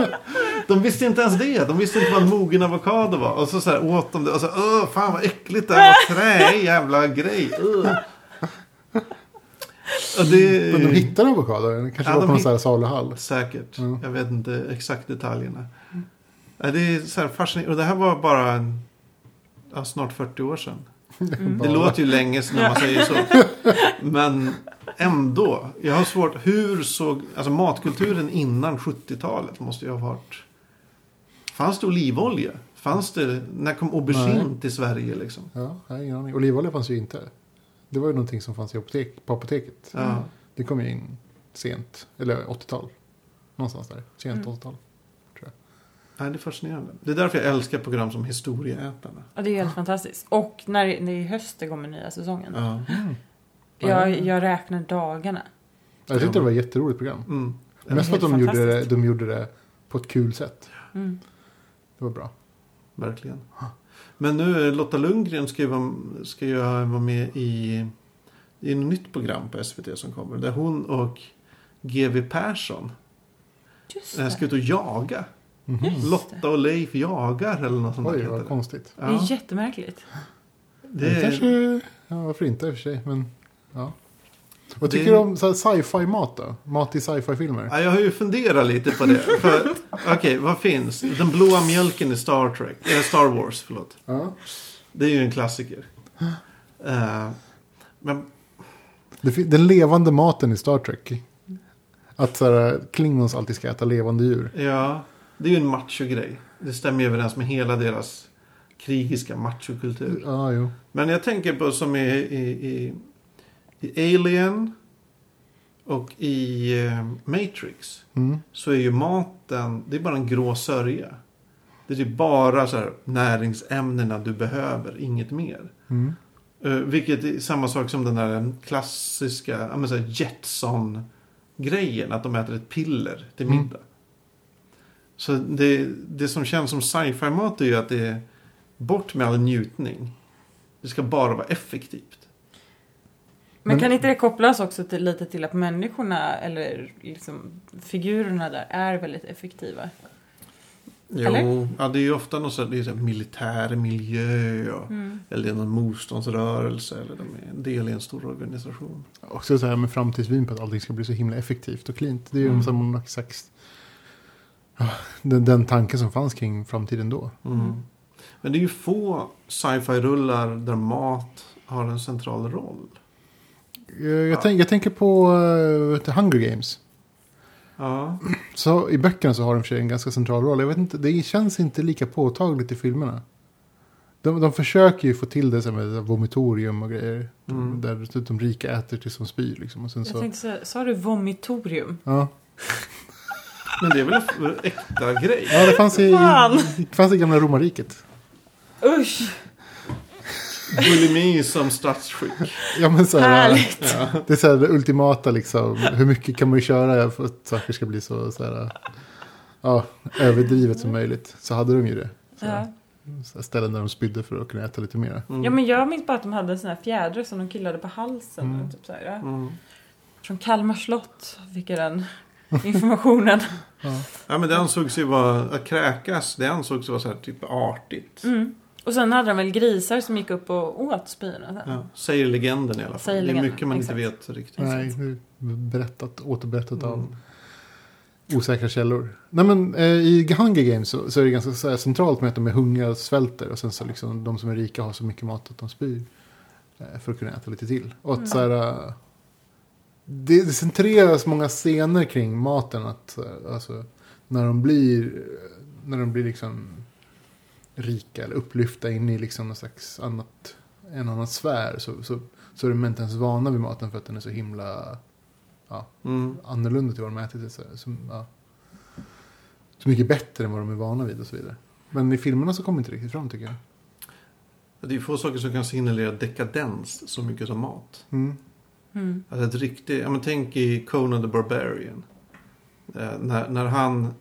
A: de visste inte ens det. De visste inte vad en mogen avokado var. Och så, så här, åt de det. Och så, åh, fan vad äckligt det här var. Trä, jävla grej. Och det,
B: Men de hittar avokado. Det kanske
A: Ja,
B: var på någon här saluhall.
A: Säkert.
B: Mm.
A: Jag vet inte exakt detaljerna. Ja, Det är så här fascinerande. Och det här var bara en, ja, snart 40 år sedan.
C: Mm.
A: Det låter ju länge sedan när man säger så. Men ändå. Jag har svårt. Hur såg... Alltså matkulturen innan 70-talet måste ju ha varit... Fanns det olivolja? Fanns det... När kom aubergine
B: Nej.
A: till Sverige liksom?
B: Ja, jag har ingen aning. Olivolja fanns ju inte. Det var ju någonting som fanns i apotek, på apoteket.
A: Ja.
B: Det kom ju in sent, eller 80-tal. Någonstans där. Sent
C: Mm.
B: 80-tal.
A: Nej, det är fascinerande. Det är därför jag älskar program som Historieätarna.
C: Ja, det är helt fantastiskt. Och när det är i höst det kommer nya säsongen.
A: Ja.
B: Mm.
C: Jag, jag räknar dagarna.
B: Jag tyckte det var ett jätteroligt program.
A: Mm.
B: Mest för att de gjorde, det, de gjorde det på ett kul sätt.
C: Mm.
B: Det var bra.
A: Verkligen. Men nu Lotta Lundgren ska ju vara, ska ju vara med i, i ett nytt program på SVT som kommer. Där hon och GW Persson
C: Just
A: eh,
C: det.
A: ska ut och jaga.
C: Just
A: Lotta och Leif jagar eller något sånt där
B: Oj, vad
A: det.
B: konstigt.
C: Det är
A: Ja,
C: jättemärkligt.
A: det
B: Det
A: är,
B: kanske, ja, varför inte i och för sig. Men, ja. Vad
A: Det-
B: tycker du om sci-fi mat då? Mat i sci-fi-filmer?
A: ja, jag har ju funderat lite på det. Okej, vad finns? Den blåa mjölken i Star Trek. Eller Star Wars, förlåt.
B: Ja.
A: Det är ju en klassiker. Eh, men
B: Den levande maten i Star Trek. Att så Klingons alltid ska äta levande djur.
A: Ja, det är ju en macho-grej. Det stämmer ju överens med hela deras krigiska machokultur.
B: Ja, jo.
A: Men jag tänker på som i, i, i, i Alien och i eh, Matrix.
B: Mm.
A: Så är ju maten, det är bara en grå sörja. Det är ju bara så här näringsämnena du behöver, inget mer.
B: Mm.
A: Uh, vilket är samma sak som den där klassiska ja, men så här Jetson-grejen. Att de äter ett piller till
B: Mm.
A: middag. Så det, det som känns som sci-fi-mat är ju att det är bort med all njutning. Det ska bara vara effektivt.
C: Men kan inte det kopplas också till, lite till att människorna, eller liksom figurerna där, är väldigt effektiva? Eller?
A: Jo, ja, det är ju ofta någon sån, det är så militär miljö. Och,
C: Mm.
A: Eller det är någon motståndsrörelse. Eller de är en del i en stor organisation.
B: Också så här med framtidsvyn på att allting ska bli så himla effektivt och cleant. Det är ju
A: Mm.
B: som någon slags... Ja, Den, den tanken som fanns kring framtiden då.
A: Mm.
C: Mm.
A: Men det är ju få sci-fi-rullar där mat har en central roll.
B: Eh, Jag,
A: Ja.
B: tänk, jag tänker på uh, Hunger Games.
A: Ja,
B: Så I böckerna så har de för sig en ganska central roll. Jag vet inte, det känns inte lika påtagligt i filmerna. De, de försöker ju få till det med vomitorium och grejer.
A: Mm.
B: Där de rika äter tills de spyr. Liksom. Och sen
C: Jag
B: så,
C: tänkte säga, sa du vomitorium?
B: ja.
A: men det är väl en äkta grej?
B: ja, det fanns i,
C: Fan!
B: det fanns i gamla romarriket.
C: Usch!
A: Bulimi som statsskick.
B: Ja, men så här,
C: Härligt!
A: Ja.
B: Det är så här det ultimata liksom. Hur mycket kan man ju köra för att saker ska bli så, så här, ja, överdrivet som möjligt. Så hade de ju det. Så,
C: Ja.
B: så ställen där de spydde för att kunna äta lite mer.
A: Mm.
C: ja, men jag minns bara att de hade såna här fjädrar som de killade på halsen.
B: Mm.
C: Och typ så här, ja.
A: Mm.
C: Från Kalmar slott fick jag den informationen.
A: Ja, men det ansågs ju vara, att kräkas, det ansågs vara så här typ artigt.
C: Mm. Och sen hade de väl grisar som gick upp och åt spyorna.
A: Ja, säger legenden i alla fall.
C: Säger
A: det är mycket man
C: exakt.
A: inte vet riktigt.
B: Nej, berättat, återberättat av
A: Mm.
B: osäkra källor. Nej men eh, i Hunger Games så, så är det ganska så här, centralt med att de är hungriga och svälter. Och sen så liksom de som är rika har så mycket mat att de spyr. Eh, för att kunna äta lite till. Och att
C: Mm.
B: så här, eh, det, det centreras många scener kring maten. Att eh, alltså, när de blir, när de blir liksom rika eller upplyfta in i liksom någon slags annat, en annan sfär. Så, så, så är de inte ens vana vid maten för att den är så himla
A: Mm.
B: annorlunda till vad de har ätit. Så, så, ja. så mycket bättre än vad de är vana vid och så vidare. Men i filmerna så kommer inte riktigt fram tycker jag.
A: Det är ju få saker som kan signalera dekadens så mycket som mat.
B: Mm.
C: Mm.
A: Alltså ett riktigt, ja men tänk i Conan the Barbarian. Eh, när, när han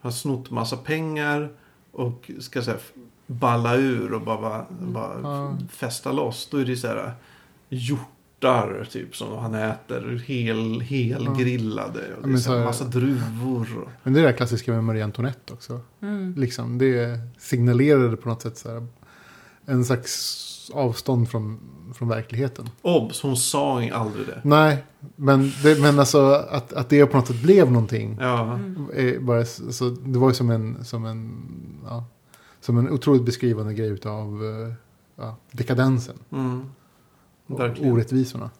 A: har snott massa pengar och ska säga balla ur och bara, bara
B: Ja.
A: fästa loss. Då är det så här hjortar typ som han äter hel, hel
B: Ja.
A: grillade. Och det
B: men
A: är
B: så
A: så här
B: här-
A: massa druvor. Och,
B: Men det är det där klassiska med Marie Antoinette också.
C: Mm.
B: Liksom, det signalerade på något sätt så här, en slags avstånd från, från verkligheten.
A: Obs, hon sa aldrig det.
B: Nej, men, det, men alltså att, att det på något sätt blev någonting.
A: Ja,
C: Mm.
B: Är bara, så det var ju som en, som en, ja, som en otroligt beskrivande grej utav eh, ja, dekadensen.
A: mm.
B: Och orättvisorna.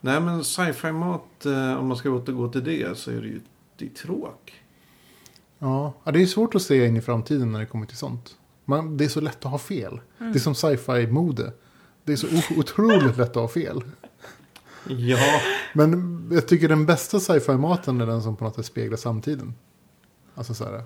A: Nej men sci-fi-mat, eh, om man ska återgå till det, så är det ju det är tråk.
B: Ja, ja, det är svårt att se in i framtiden när det kommer till sånt. Man, det är så lätt att ha fel.
C: Mm.
B: Det är som sci-fi-mode. Det är så otroligt lätt att ha fel.
A: Ja,
B: Men jag tycker den bästa sci-fi-maten är den som på något sätt speglar samtiden. Alltså så här,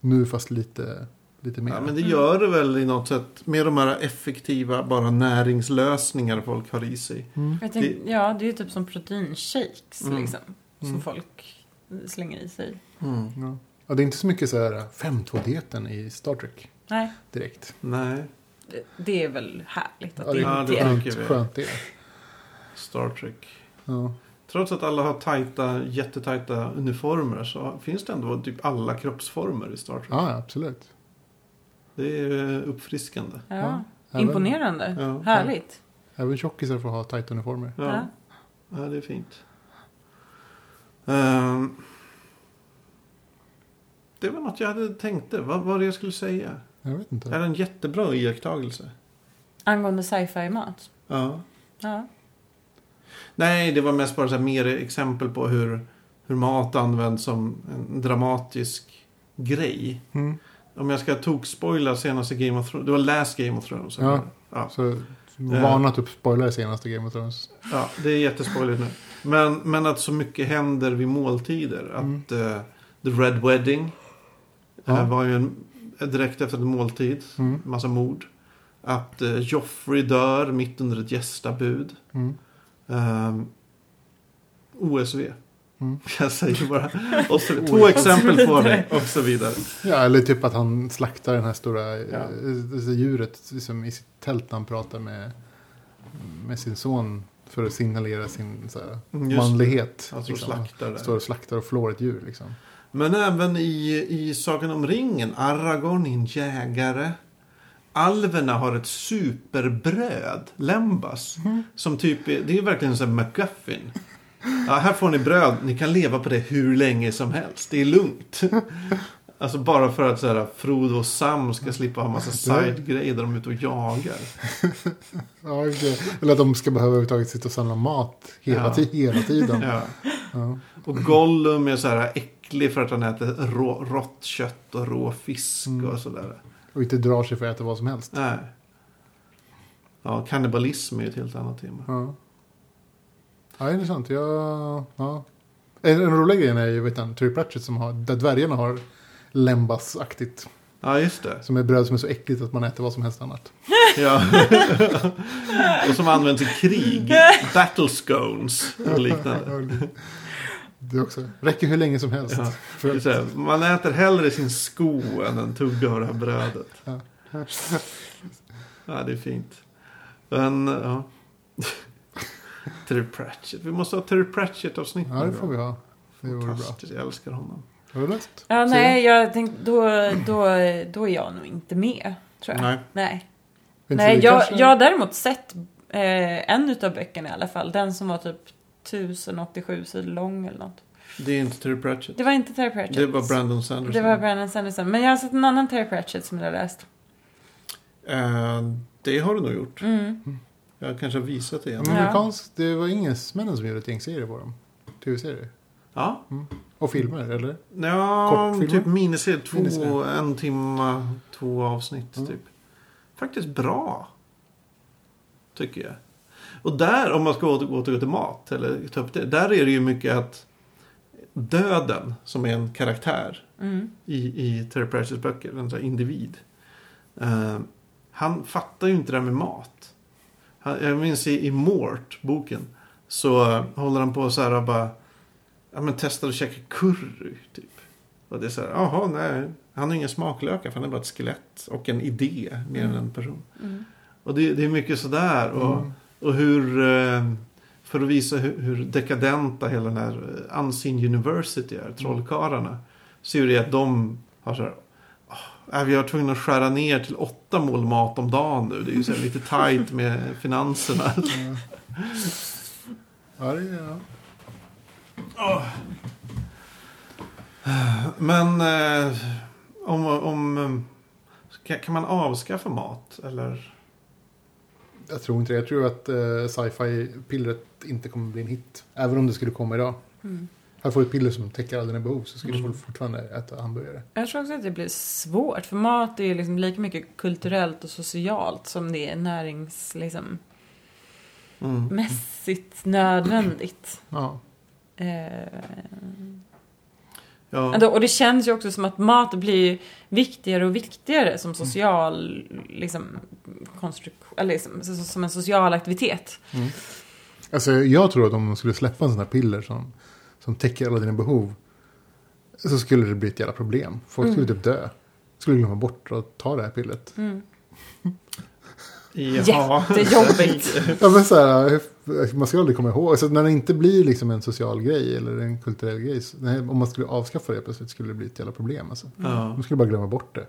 B: nu fast lite, lite mer.
A: ja men det gör det väl i något sätt. Med de här effektiva, bara näringslösningar folk har i sig.
B: Mm.
C: Jag tänk, ja, det är ju typ som proteinshakes
A: Mm.
C: liksom. Som
B: Mm.
C: folk slänger i sig.
A: Mm.
B: Ja. Ja, det är inte så mycket så här 5-2-dieten i Star Trek
C: Nej,
B: direkt.
A: Nej,
C: det, det är väl härligt att
B: Ja,
C: det
A: Ja,
C: inte
A: det
C: är.
A: är-
B: skönt,
A: tycker vi.
B: skönt det. är.
A: Star Trek.
B: Ja.
A: Trots att alla har tajta, jättetajta uniformer så finns det ändå typ alla kroppsformer i Star Trek.
B: ja, ja, absolut.
A: Det är uppfriskande.
C: Ja.
B: Ja,
C: Imponerande.
A: Ja.
C: Härligt.
B: Även tjockisar får ha tajta uniformer.
A: Ja,
C: Ja.
A: ja det är fint. Ehm, det var något jag hade tänkte. Vad var det jag skulle säga?
B: Jag vet inte.
A: Är det en jättebra iakttagelse?
C: Angående sci-fi mat.
A: Ja.
C: Ja.
A: Nej, det var mest bara så här mer exempel på hur, hur mat används som en dramatisk grej.
B: Mm.
A: Om jag ska tokspoila senaste Game of Thrones. Det var last Game of Thrones.
B: Ja.
A: Ja,
B: Så vana att spoila det senaste Game of Thrones.
A: ja, det är jättespoiligt nu. Men, men att så mycket händer vid måltider. Att eh, The Red Wedding
B: Ja.
A: eh, var ju en, direkt efter en måltid.
B: Mm.
A: Massa mord. Att eh, Joffrey dör mitt under ett gästabud.
B: Mm.
A: Um, OSV.
B: Mm.
A: Jag säger bara. Och så, två exempel på det och så vidare.
B: Ja, eller typ att han slaktar den här stora
A: Ja.
B: ja. djuret liksom, i sitt tält när han pratar med, med sin son. För att signalera sin så här,
A: Mm, det.
B: manlighet.
A: Alltså
B: liksom.
A: slaktar.
B: Står och slaktar och flår ett djur liksom.
A: Men även i, i Sagan om ringen. Aragorn är en jägare. Alverna har ett superbröd, lembas. Som typ är, det är verkligen här McGuffin. Ja, här får ni bröd, ni kan leva på det hur länge som helst. Det är lugnt. Alltså bara för att så här, Frodo och Sam ska slippa ha massa side-grejer där de är ute och jagar.
B: Ja, eller att de ska behöva överhuvudtaget sitta och samla mat hela,
A: Ja.
B: hela tiden.
A: Ja.
B: Ja.
A: Och Gollum är så här äcklig för att han äter rå, rått kött och rå fisk
B: Mm.
A: och sådär.
B: Och inte drar sig för att äta vad som helst.
A: Nej. Ja, kannibalism är ett helt annat tema.
B: Ja, ja intressant. Jag, ja. En, en rolig grej är ju vet du, Terry Pratchett som har, där dvärgarna har lembas-aktigt.
A: Ja, just det.
B: Som är bröd som är så äckligt att man äter vad som helst annat.
A: Ja. och som används i krig. Battle scones och liknande.
B: Det också. Räcker hur länge som helst.
A: Ja.
B: För,
A: här, Man äter hellre sin sko än en tugga av det här brödet.
B: Ja.
A: Ja, det är fint. Men, ja. Terry Pratchett. Vi måste ha Terry Pratchett-avsnitt
B: ja, det får vi ha. Det vore bra.
A: Jag älskar honom.
B: Har du läst?
C: Ja, nej, jag tänkte, då, då, då är jag nog inte med. Tror jag.
A: Nej.
C: Nej, nej jag, jag har däremot sett eh, en utav böckerna i alla fall. Den som var typ 1087 sidor lång eller något.
A: Det är inte Terry Pratchett.
C: Det var inte Terry Pratchett.
A: Det var Brandon Sanderson.
C: Det var Brandon Sanderson. Men jag har sett en annan Terry Pratchett som jag har läst.
A: Eh, det har du nog gjort.
C: Mm.
A: Jag kanske har visat det igen.
C: Ja.
B: amerikansk, det var engelsmännen som gjorde ett gäng serier på dem. Tv-serier.
A: Ja.
B: Och filmer, eller?
A: Ja,
B: Kortfilmer?
A: typ miniserie. Två,
B: Miniserie.
A: en timme, två avsnitt
B: Mm.
A: typ. Faktiskt bra. Tycker jag. Och där, om man ska åter- återgå till mat, eller ta upp det. Där är det ju mycket att döden, som är en karaktär
C: Mm.
A: i, i Terry Pratchetts böcker, en sån här individ. Eh, han fattar ju inte det här med mat. Han, jag minns i, i Mort, boken, så eh, håller han på så här och bara, ja men testar att käka curry, typ. Och det är så här, jaha, nej, han har ingen smaklökar, för han är bara ett skelett och en idé, mer än en person.
C: Mm.
A: Och det, det är mycket sådär. Och,
B: Mm.
A: Och hur, eh, för att visa hur, hur dekadenta hela den här eh, Unseen University är, trollkarlarna. Så är det att de har så här, "Åh, äh, vi har tvungna att skära ner till åtta mål mat om dagen nu. Det är ju så lite tajt med finanserna.
B: Ja, det är, ja.
A: Men eh, om, om kan, kan man avskaffa mat? Eller?
B: Jag tror inte det. Jag tror att uh, sci-fi-pillret inte kommer bli en hit. Även om det skulle komma idag.
C: Mm.
B: Här får du ett piller som täcker alla dina behov så skulle
A: Mm.
B: du fortfarande äta hamburgare.
C: Jag tror också att det blir svårt. För mat är ju liksom lika mycket kulturellt och socialt som det är närings... Liksom,
A: Mm.
C: mässigt nödvändigt.
B: Ja.
C: Eh,
A: Ja.
C: och det känns ju också som att mat blir viktigare och viktigare som social liksom, konstruktion, eller liksom, som en social aktivitet.
B: Alltså, jag tror att om de skulle släppa en sån här piller som, som täcker alla dina behov. Så skulle det bli ett jävla problem. Folk skulle typ dö. Skulle glömma bort att ta det här pillret.
C: Mm.
A: Jaha.
C: Jättejobbigt.
B: Ja, men så här, man ska aldrig komma ihåg. Alltså, när det inte blir liksom en social grej eller en kulturell grej. Så, nej, om man skulle avskaffa det plötsligt skulle det bli ett jävla problem. Alltså.
A: Ja.
B: Man skulle bara glömma bort det.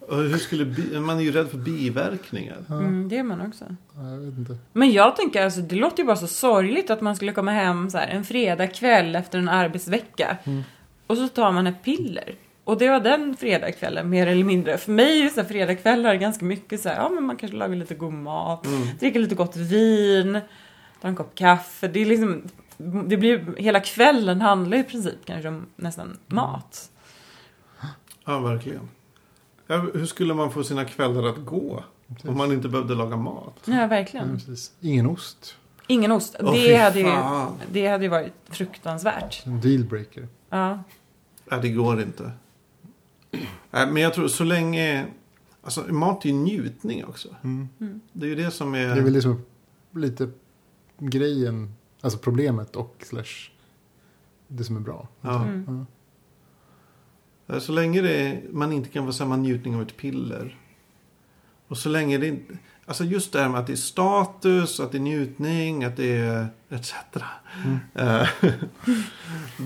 A: Och hur skulle bi- man är ju rädd för biverkningar.
C: Mm, det är man också.
B: Ja, Jag vet inte.
C: Men jag tänker alltså, det låter ju bara så sorgligt att man skulle komma hem så här, en fredagkväll efter en arbetsvecka.
B: Mm.
C: Och så tar man ett piller. Och det var den fredagskvällen mer eller mindre. För mig är ju så här, fredagkvällar ganska mycket så här, ja men man kanske lagar lite god mat,
A: Mm.
C: dricker lite gott vin, tar en kopp kaffe. Det är liksom, det blir, hela kvällen handlar i princip kanske om nästan mat.
A: Ja, verkligen. Ja, hur skulle man få sina kvällar att gå? Om man inte behövde laga mat?
C: Ja,
B: Ja,
C: verkligen.
B: precis. Ingen ost.
C: Ingen ost.
A: Fy
C: det, hade ju, det hade ju varit fruktansvärt.
B: En dealbreaker.
C: Ja.
A: Nej, det går inte. Nej, men jag tror så länge... Alltså, mat är ju njutning också.
B: Mm.
A: Det är ju det som är...
B: Det är väl det som är lite grejen. Alltså problemet och slash det som är bra.
A: Ja.
C: Mm.
A: Eh, Så länge det är, man inte kan få samma njutning av ett piller. Och så länge det inte... Alltså just det här med att det är status, att det är njutning, att det är etc.
B: Mm.
A: Eh,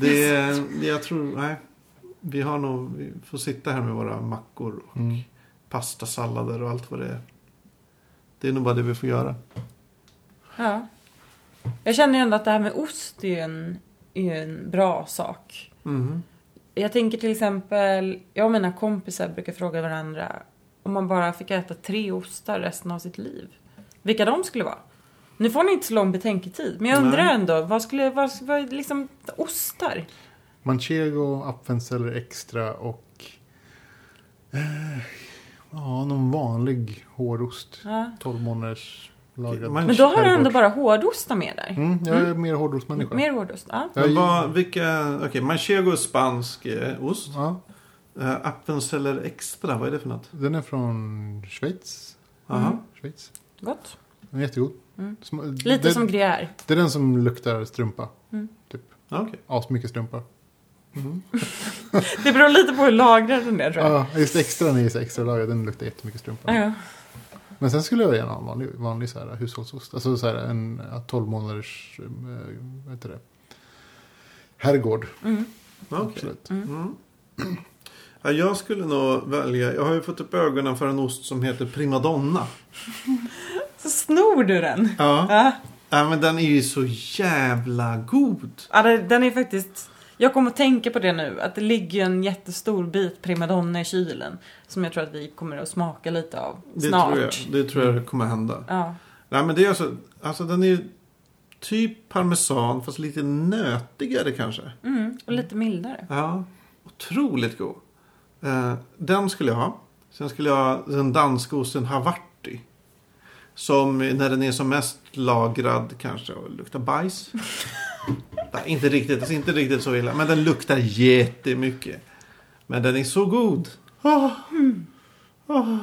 A: det är, jag tror, nej. Vi har nog, vi får sitta här med våra mackor och
B: Mm.
A: pastasallader och allt vad det är. Det är nog bara det vi får göra.
C: Ja. Jag känner ju ändå att det här med ost är ju en, är en bra sak.
A: Mhm.
C: Jag tänker till exempel, jag och mina kompisar brukar fråga varandra om man bara fick äta tre ostar resten av sitt liv. Vilka de skulle vara. Nu får ni inte så lång betänketid, men jag undrar
A: Nej.
C: ändå, vad skulle, vad, vad liksom, ostar?
B: Manchego, apfelceller extra och eh, ja, någon vanlig hårdost.
C: Ja.
B: 12 månaders lagrad.
C: Men då har du ändå bara hårdostar med där.
B: Mm, jag är mer hårdrostmänniska.
C: Mer hårdost, ja.
A: Men vad, vilka, okej, manchego är spansk eh, ost.
B: Ja,
A: Uh, Appenzeller extra, vad är det för något?
B: den är från Schweiz.
A: Aha.
C: Mm.
B: Schweiz.
C: Gott.
B: Den är jättegod.
C: Mm.
B: Sm-
C: Lite
B: det,
C: som gruyère.
B: det är den som luktar strumpa.
C: Mm.
B: Typ.
A: Okej.
B: Asmycket strumpa.
A: Mhm.
C: Det beror lite på hur lagrad den är tror jag.
B: Ja, just extra är extra lagrad. Den luktar jättemycket strumpa.
C: Ja.
B: Men sen skulle jag gärna ha en vanlig, vanlig så här, hushållsost. Alltså så här, en ja, 12 månaders, eh, vad heter det? Herrgård.
C: Mm.
A: Okej.
B: Absolut.
A: Mm. Ja, jag skulle nog välja, jag har ju fått upp ögonen för en ost som heter primadonna.
C: Så snor du den.
A: Ja.
C: Ja.
A: ja, men den är ju så jävla god.
C: Ja, den är faktiskt... Jag kommer att tänka på det nu, att det ligger en jättestor bit primadonna i kylen. Som jag tror att vi kommer att smaka lite av
A: Det
C: snart.
A: tror jag, det tror jag kommer hända.
C: Ja.
A: Nej, men det är alltså, alltså den är typ parmesan fast lite nötigare kanske.
C: Mm, och lite mildare.
A: Ja, otroligt god. Eh, den skulle jag ha. Sen skulle jag ha den danska osten Havarti. Som när den är som mest lagrad kanske och luktar bajs. Nej, inte riktigt, alltså inte riktigt så illa. Men den luktar jättemycket. Men den är så god. Ah. Ah.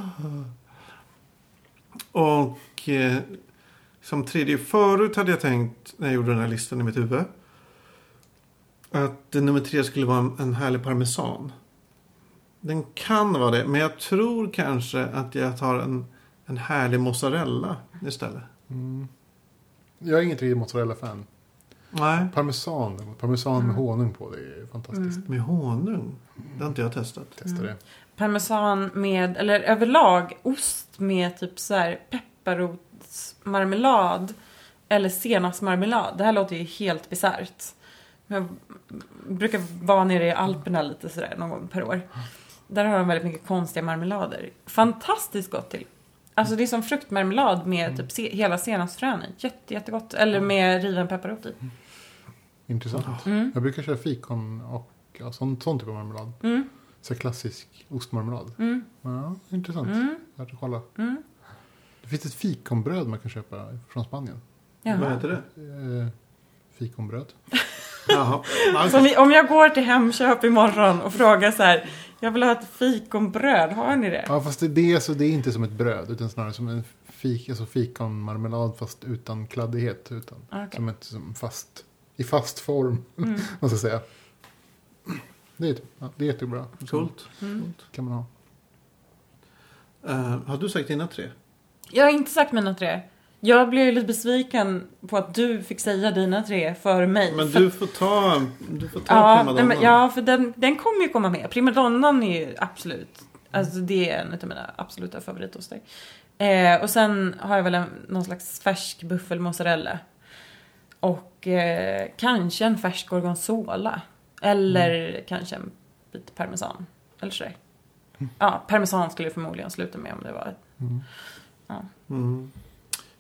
A: Och eh, som tredje förut hade jag tänkt när jag gjorde den här listan i mitt huvud. Att nummer tre skulle vara en, en härlig parmesan. Den kan vara det, men jag tror kanske att jag tar en, en härlig mozzarella istället.
B: Mm. Jag är inget riktigt mozzarella-fan.
A: Nej,
B: Parmesan, parmesan med honung på. Det är fantastiskt.
A: med honung. Det har inte jag testat.
B: Testa det.
C: Parmesan med, eller överlag ost med typ så här pepparrotsmarmelad. Eller senapsmarmelad. Det här låter ju helt bisarrt. Jag brukar vara nere i Alperna lite sådär någon gång per år. Där har de väldigt mycket konstiga marmelader. Fantastiskt gott till. Alltså det är som fruktmarmelad med typ se- hela senapsfrön i. Jätte, jättegott. Eller med riven pepparrot i.
B: Intressant.
C: Mm.
B: Jag brukar köra fikon och ja, sån, sån typ av marmelad.
C: Mm.
B: Så klassisk ostmarmelad.
C: Mm.
B: Ja, intressant.
C: Mm.
B: Värt att kolla.
C: Mm.
B: Det finns ett fikonbröd man kan köpa från Spanien.
A: Vad
C: Jaha.
A: heter det?
B: Eh, fikonbröd.
A: Jaha. Ja,
C: Så om, vi, om jag går till Hemköp imorgon och frågar så här. Jag vill ha ett fikonbröd, har ni det?
B: Ja, fast det, det, är så, det är inte som ett bröd. Utan snarare som en fik, alltså fikonmarmelad fast utan kladdighet. Utan,
C: Okej.
B: Som ett som fast, i fast form.
C: Mm.
B: Man ska säga. Det är, ja, det är jättebra.
A: Coolt.
C: Mm.
B: kan man ha.
A: Eh, har du sagt dina tre?
C: Jag har inte sagt mina tre. Jag blev ju lite besviken på att du fick säga dina tre före mig.
A: Men
C: För-
A: du får ta, du får ta
C: ja,
A: primadonnan.
C: men, ja, för den, den kommer ju komma med. Primadonnan är ju absolut, alltså det är en av mina absoluta favoritoster. Eh, och sen har jag väl en, någon slags färsk buffelmozzarella. Och eh, kanske en färsk gorgonzola. Eller kanske en bit parmesan. Eller sådär. Ja, parmesan skulle jag förmodligen sluta med om det var ett
B: Mm.
A: Mm.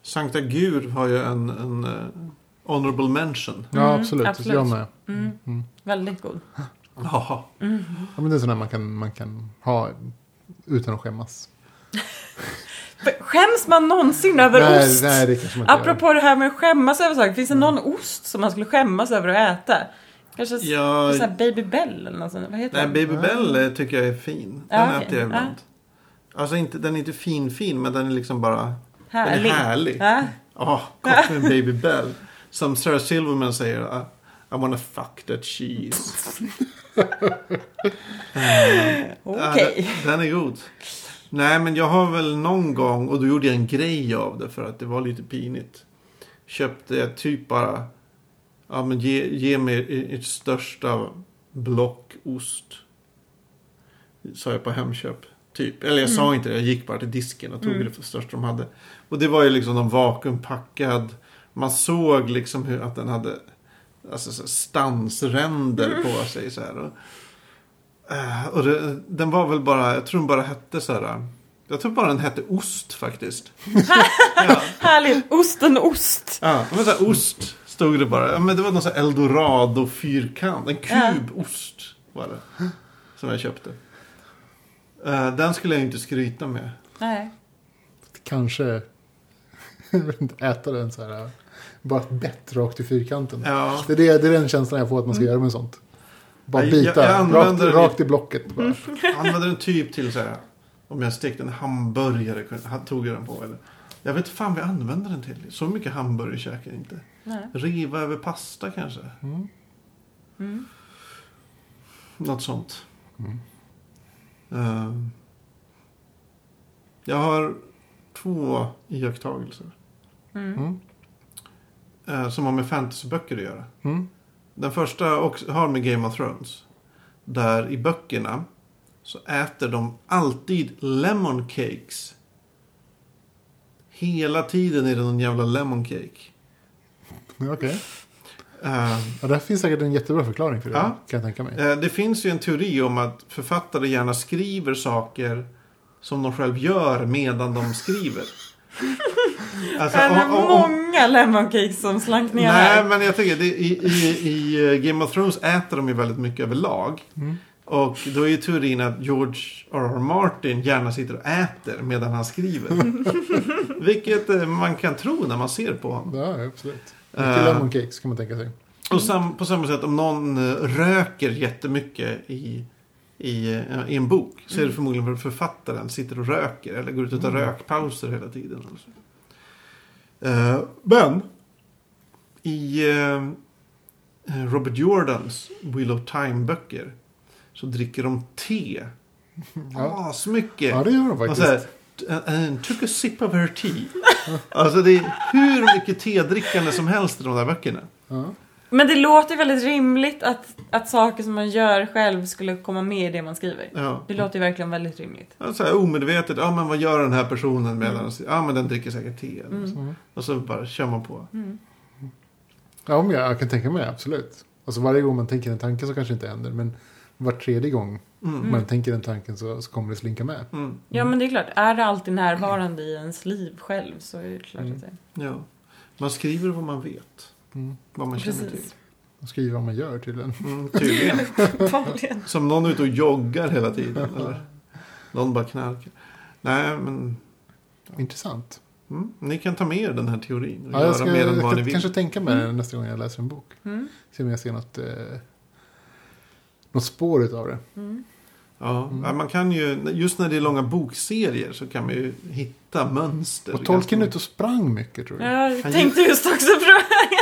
A: Sankta Gur har ju en, en eh, honorable mention.
B: Ja,
C: Mm,
B: absolut.
C: absolut.
B: Jag med.
C: Mm,
B: Mm.
C: väldigt god.
A: Jaha.
C: Mm.
B: Ja, men det är sådana man kan, man kan ha utan att skämmas.
C: Skäms man någonsin över
B: nej,
C: ost?
B: nej, det kanske man inte
C: Apropå det här med att skämmas över saker. Finns det någon ost som man skulle skämmas över att äta? Kanske s-
A: Ja,
C: så här Baby Bell eller något sånt. Vad heter
A: nej,
C: den?
A: Baby. Bell eh, tycker jag är fin. Den
C: Ja, okej.
A: äter jag ibland. Alltså inte, den är inte fin fin men den är liksom bara den
C: Härlig.
A: är härlig.
C: Ja.
A: Gott med Baby Bell. Som Sarah Silverman säger. I, I wanna fuck that cheese.
C: Okej.
A: Ja, den, den är god. Nej, men jag har väl någon gång, och då gjorde jag en grej av det för att det var lite pinigt. Köpte jag typ bara, ja men ge, ge mig ert största block ost. Sa jag på Hemköp. Typ. Eller jag sa inte det, jag gick bara till disken och tog
C: Mm.
A: det största de hade. Och det var ju liksom någon vakuumpackad. Man såg liksom hur att den hade alltså, stansränder på sig. Så här. Och, eh, och det, den var väl bara, jag tror den bara hette så här. Jag tror bara den hette ost faktiskt. ja,
C: Härligt. Osten ost.
A: ja, men så här, ost stod det bara. Ja, men det var någon så här eldorado-fyrkant. En kubost var det. Som jag köpte. Eh, den skulle jag inte skryta med.
C: Nej.
B: Kanske jag vet inte, äta den så här. Bara ett bett rakt i fyrkanten.
A: Ja.
B: Det, är det, det är den känslan jag får att man ska göra med sånt. Bara
A: Mm. Jag-
B: bita
A: jag använder
B: rakt,
A: det-
B: rakt i blocket. Bara.
A: Jag använde den typ till så här. Om jag stekte en hamburgare tog jag den på. Eller. Jag vet fan vad jag använde den till. Så mycket hamburgare käkar jag inte.
C: Nej.
A: Riva över pasta kanske.
B: Mm.
C: Mm.
A: Något sånt.
B: Mm.
A: Ehm. jag har två iakttagelser.
C: Mm.
B: Mm.
A: eh, som har med fantasyböcker att göra.
B: Mm.
A: Den första också har med Game of Thrones. Där i böckerna så äter de alltid lemon cakes. Hela tiden är det någon jävla lemon cake.
B: Okej.
A: Eh,
B: Ja, där finns säkert en jättebra förklaring för det.
A: Ja.
B: Kan jag tänka mig.
A: eh, det finns ju en teori om att författare gärna skriver saker som de själv gör medan de skriver. Alltså,
C: Är det
A: om- om- om-
C: många lemon cakes som slank ner
A: Nej,
C: här?
A: men jag tycker det, i, i, i eh, Game of Thrones äter de ju väldigt mycket överlag.
B: Mm.
A: Och då är ju teorin att George R.R. Martin gärna sitter och äter medan han skriver. Vilket eh, man kan tro när man ser på honom.
B: Ja, absolut. Mycket
A: Eh.
B: lemon cakes kan man tänka sig.
A: Och sam, på samma sätt om någon eh, röker jättemycket i, i, eh, i en bok. Så är det förmodligen för att författaren sitter och röker. Eller går ut och tar rökpauser hela tiden. eller så. Eh, men. I eh, Robert Jordans Wheel of Time-böcker. Så dricker de te.
B: Ja.
A: Asmycket.
B: Ja, det gör de faktiskt.
A: här, "And- and took a sip of her tea. alltså det är hur mycket tedrickande som helst i de där böckerna.
B: Ja.
C: Men det låter väldigt rimligt att, att saker som man gör själv skulle komma med i det man skriver.
A: Ja.
C: Det låter ju verkligen väldigt rimligt.
A: Ja, Så här, omedvetet, ja men vad gör den här personen medan... Ja men den dricker säkert te. eller så.
B: Mm.
A: Och så bara kör man på.
B: Ja, men jag, jag kan tänka mig, absolut. Alltså varje gång man tänker en tanke så kanske det inte händer. Men var tredje gång
A: Mm.
B: man tänker den tanken så, så kommer det slinka med.
A: Mm.
C: Ja men det är klart, är det alltid närvarande i ens liv själv så är det klart
B: Mm.
C: att det
A: Ja. Man skriver vad man vet.
B: Mm.
A: Vad man känner till.
C: Precis.
B: Och skriver vad man gör tydligen.
A: Mm, tydligen. Som någon är ute och joggar hela tiden. Eller någon bara knarkar. Nej, men
B: Intressant.
A: mm, ni kan ta med er den här teorin och
B: Ja, jag ska,
A: mer än
B: jag
A: vad ni vill.
B: kanske tänka mig det nästa gång jag läser en bok.
C: Mm.
B: Se om jag ser något, eh, något spår utav det.
C: Mm.
A: Ja,
B: Mm.
A: man kan ju, just när det är långa bokserier så kan man ju hitta mönster.
B: Och Tolkien
A: ganska
B: ute och sprang mycket tror jag.
C: Ja, jag tänkte just också det.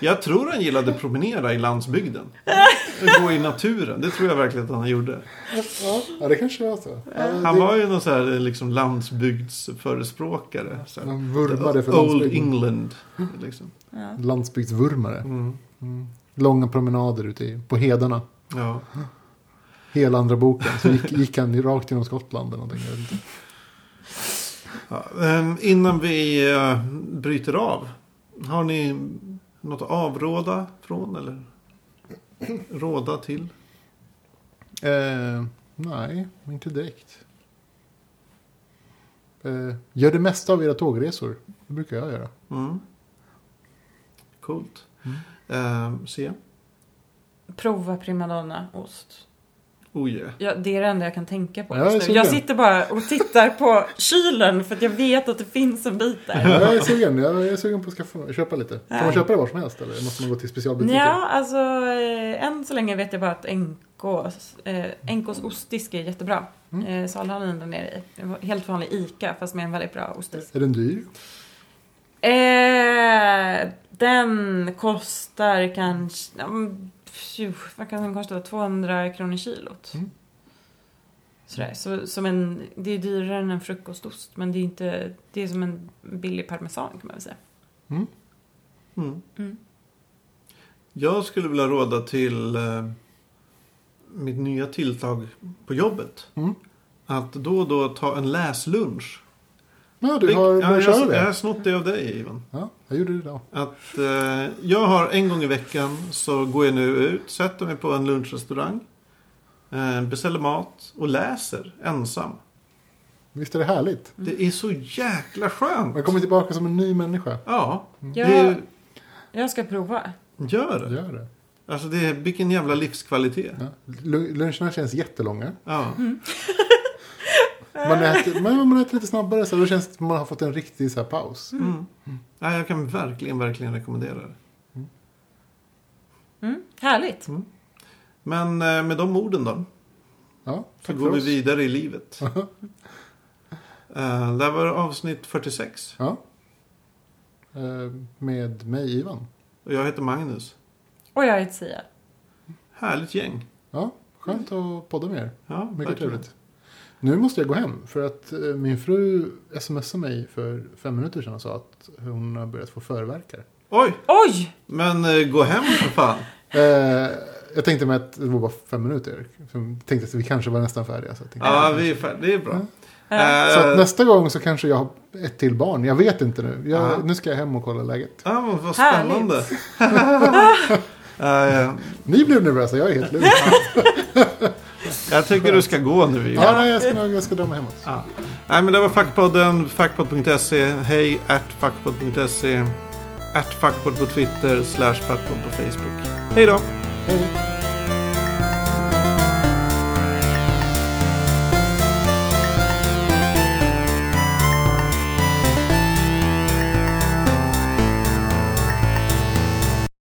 A: Jag tror han gillade promenera i landsbygden. Gå i naturen. Det tror jag verkligen att han gjorde.
B: Ja, det kanske var så. Ja,
A: Han
B: det,
A: var ju någon så här liksom landsbygdsförespråkare. Så här.
B: Han vurmade för
A: Old
B: landsbygden.
A: England. Liksom.
C: Ja.
B: Landsbygdsvurmare.
A: Mm.
B: Mm. Långa promenader ute i, på hedarna.
A: Ja.
B: Hela andra boken. Så gick, gick han rakt genom Skottland eller någonting.
A: Ja, ehm, innan vi eh, bryter av. Har ni något att avråda från eller råda till?
B: Eh, nej, inte direkt. Eh, gör det mesta av era tågresor. Det brukar jag göra.
A: Mm. Coolt.
B: Mm.
A: Ehm, se.
C: Prova primadonna ost.
A: Oh yeah.
C: Ja, det är det enda jag kan tänka på
B: Ja,
C: just nu. Jag sitter bara och tittar på kylen för att jag vet att det finns en bit där.
B: Jag är sugen, jag är sugen på att skaffa, köpa lite. Kan man köpa det var som helst eller måste man gå till specialbutiker?
C: Ja, alltså eh, än så länge vet jag bara att NKs, eh, NKs ostdisk är jättebra.
B: Mm.
C: Eh, Salhallen där nere. Var Helt vanlig ICA fast med en väldigt bra ostdisk.
B: Är den dyr?
C: Eh, den kostar kanske... pju, Vad kan den kosta? 200 kronor kilot.
B: Mm.
C: Sådär. Så, som en, det är dyrare än en frukostost men det är inte... Det är som en billig parmesan kan man väl säga.
B: Mm.
A: Mm.
C: Mm.
A: Jag skulle vilja råda till eh, mitt nya tilltag på jobbet.
B: Mm.
A: Att då och då ta en läslunch.
B: Ja, du har
A: ja, jag,
B: köra
A: jag har snott det av dig Ivan.
B: Ja, jag gjorde det idag.
A: Att eh, jag har en gång i veckan så går jag nu ut, sätter mig på en lunchrestaurang. Eh, beställer mat och läser ensam.
B: Visst är det härligt?
A: Det är så jäkla skönt.
B: Man kommer tillbaka som en ny människa.
A: Ja,
C: Ja,
A: det är,
C: jag ska prova.
A: gör det.
B: Gör det.
A: Alltså det är, vilken jävla livskvalitet.
B: Ja. Lu- Luncherna känns jättelånga.
A: Ja.
B: Man äter, men man äter lite snabbare så då känns det som man har fått en riktig så här, paus.
A: Mm. Ja, jag kan verkligen, verkligen rekommendera det.
C: Mm, härligt.
A: Men eh, med de orden då.
B: Ja,
A: Så går vi vidare i livet. Uh, det här var avsnitt 46.
B: Ja. Eh, Med mig Ivan.
A: Och jag heter Magnus.
C: Och jag heter Sia.
A: Härligt gäng.
B: Ja, skönt att podda med er.
A: Ja,
B: Mycket
A: verkligen.
B: trevligt. Nu måste jag gå hem för att eh, min fru smsade mig för fem minuter sedan och sa att hon har börjat få förverkar.
A: Oj,
C: Oj!
A: men eh, gå hem för fan.
B: Eh, jag tänkte mig att det var bara fem minuter. Jag tänkte att vi kanske var nästan färdiga. Så, jag tänkte,
A: Ja, vi är färdiga. Det är bra.
C: Ja.
B: så att nästa gång så kanske jag har ett till barn. Jag vet inte nu.
A: Ja.
B: Jag, nu ska jag hem och kolla läget.
A: Ja, men vad spännande. Eh,
B: Ni blev nervösa, jag är helt lugn.
A: jag tycker du ska gå nu. Ivan.
B: ja, nej, jag, ska, jag ska dra mig hemåt.
A: Ja. Nej, men det var Fackpodden. Fackpodd.se. Hej, at fackpodd.se. At fackpodd på Twitter. Slash fackpodd på Facebook. Hej då.
B: Hej.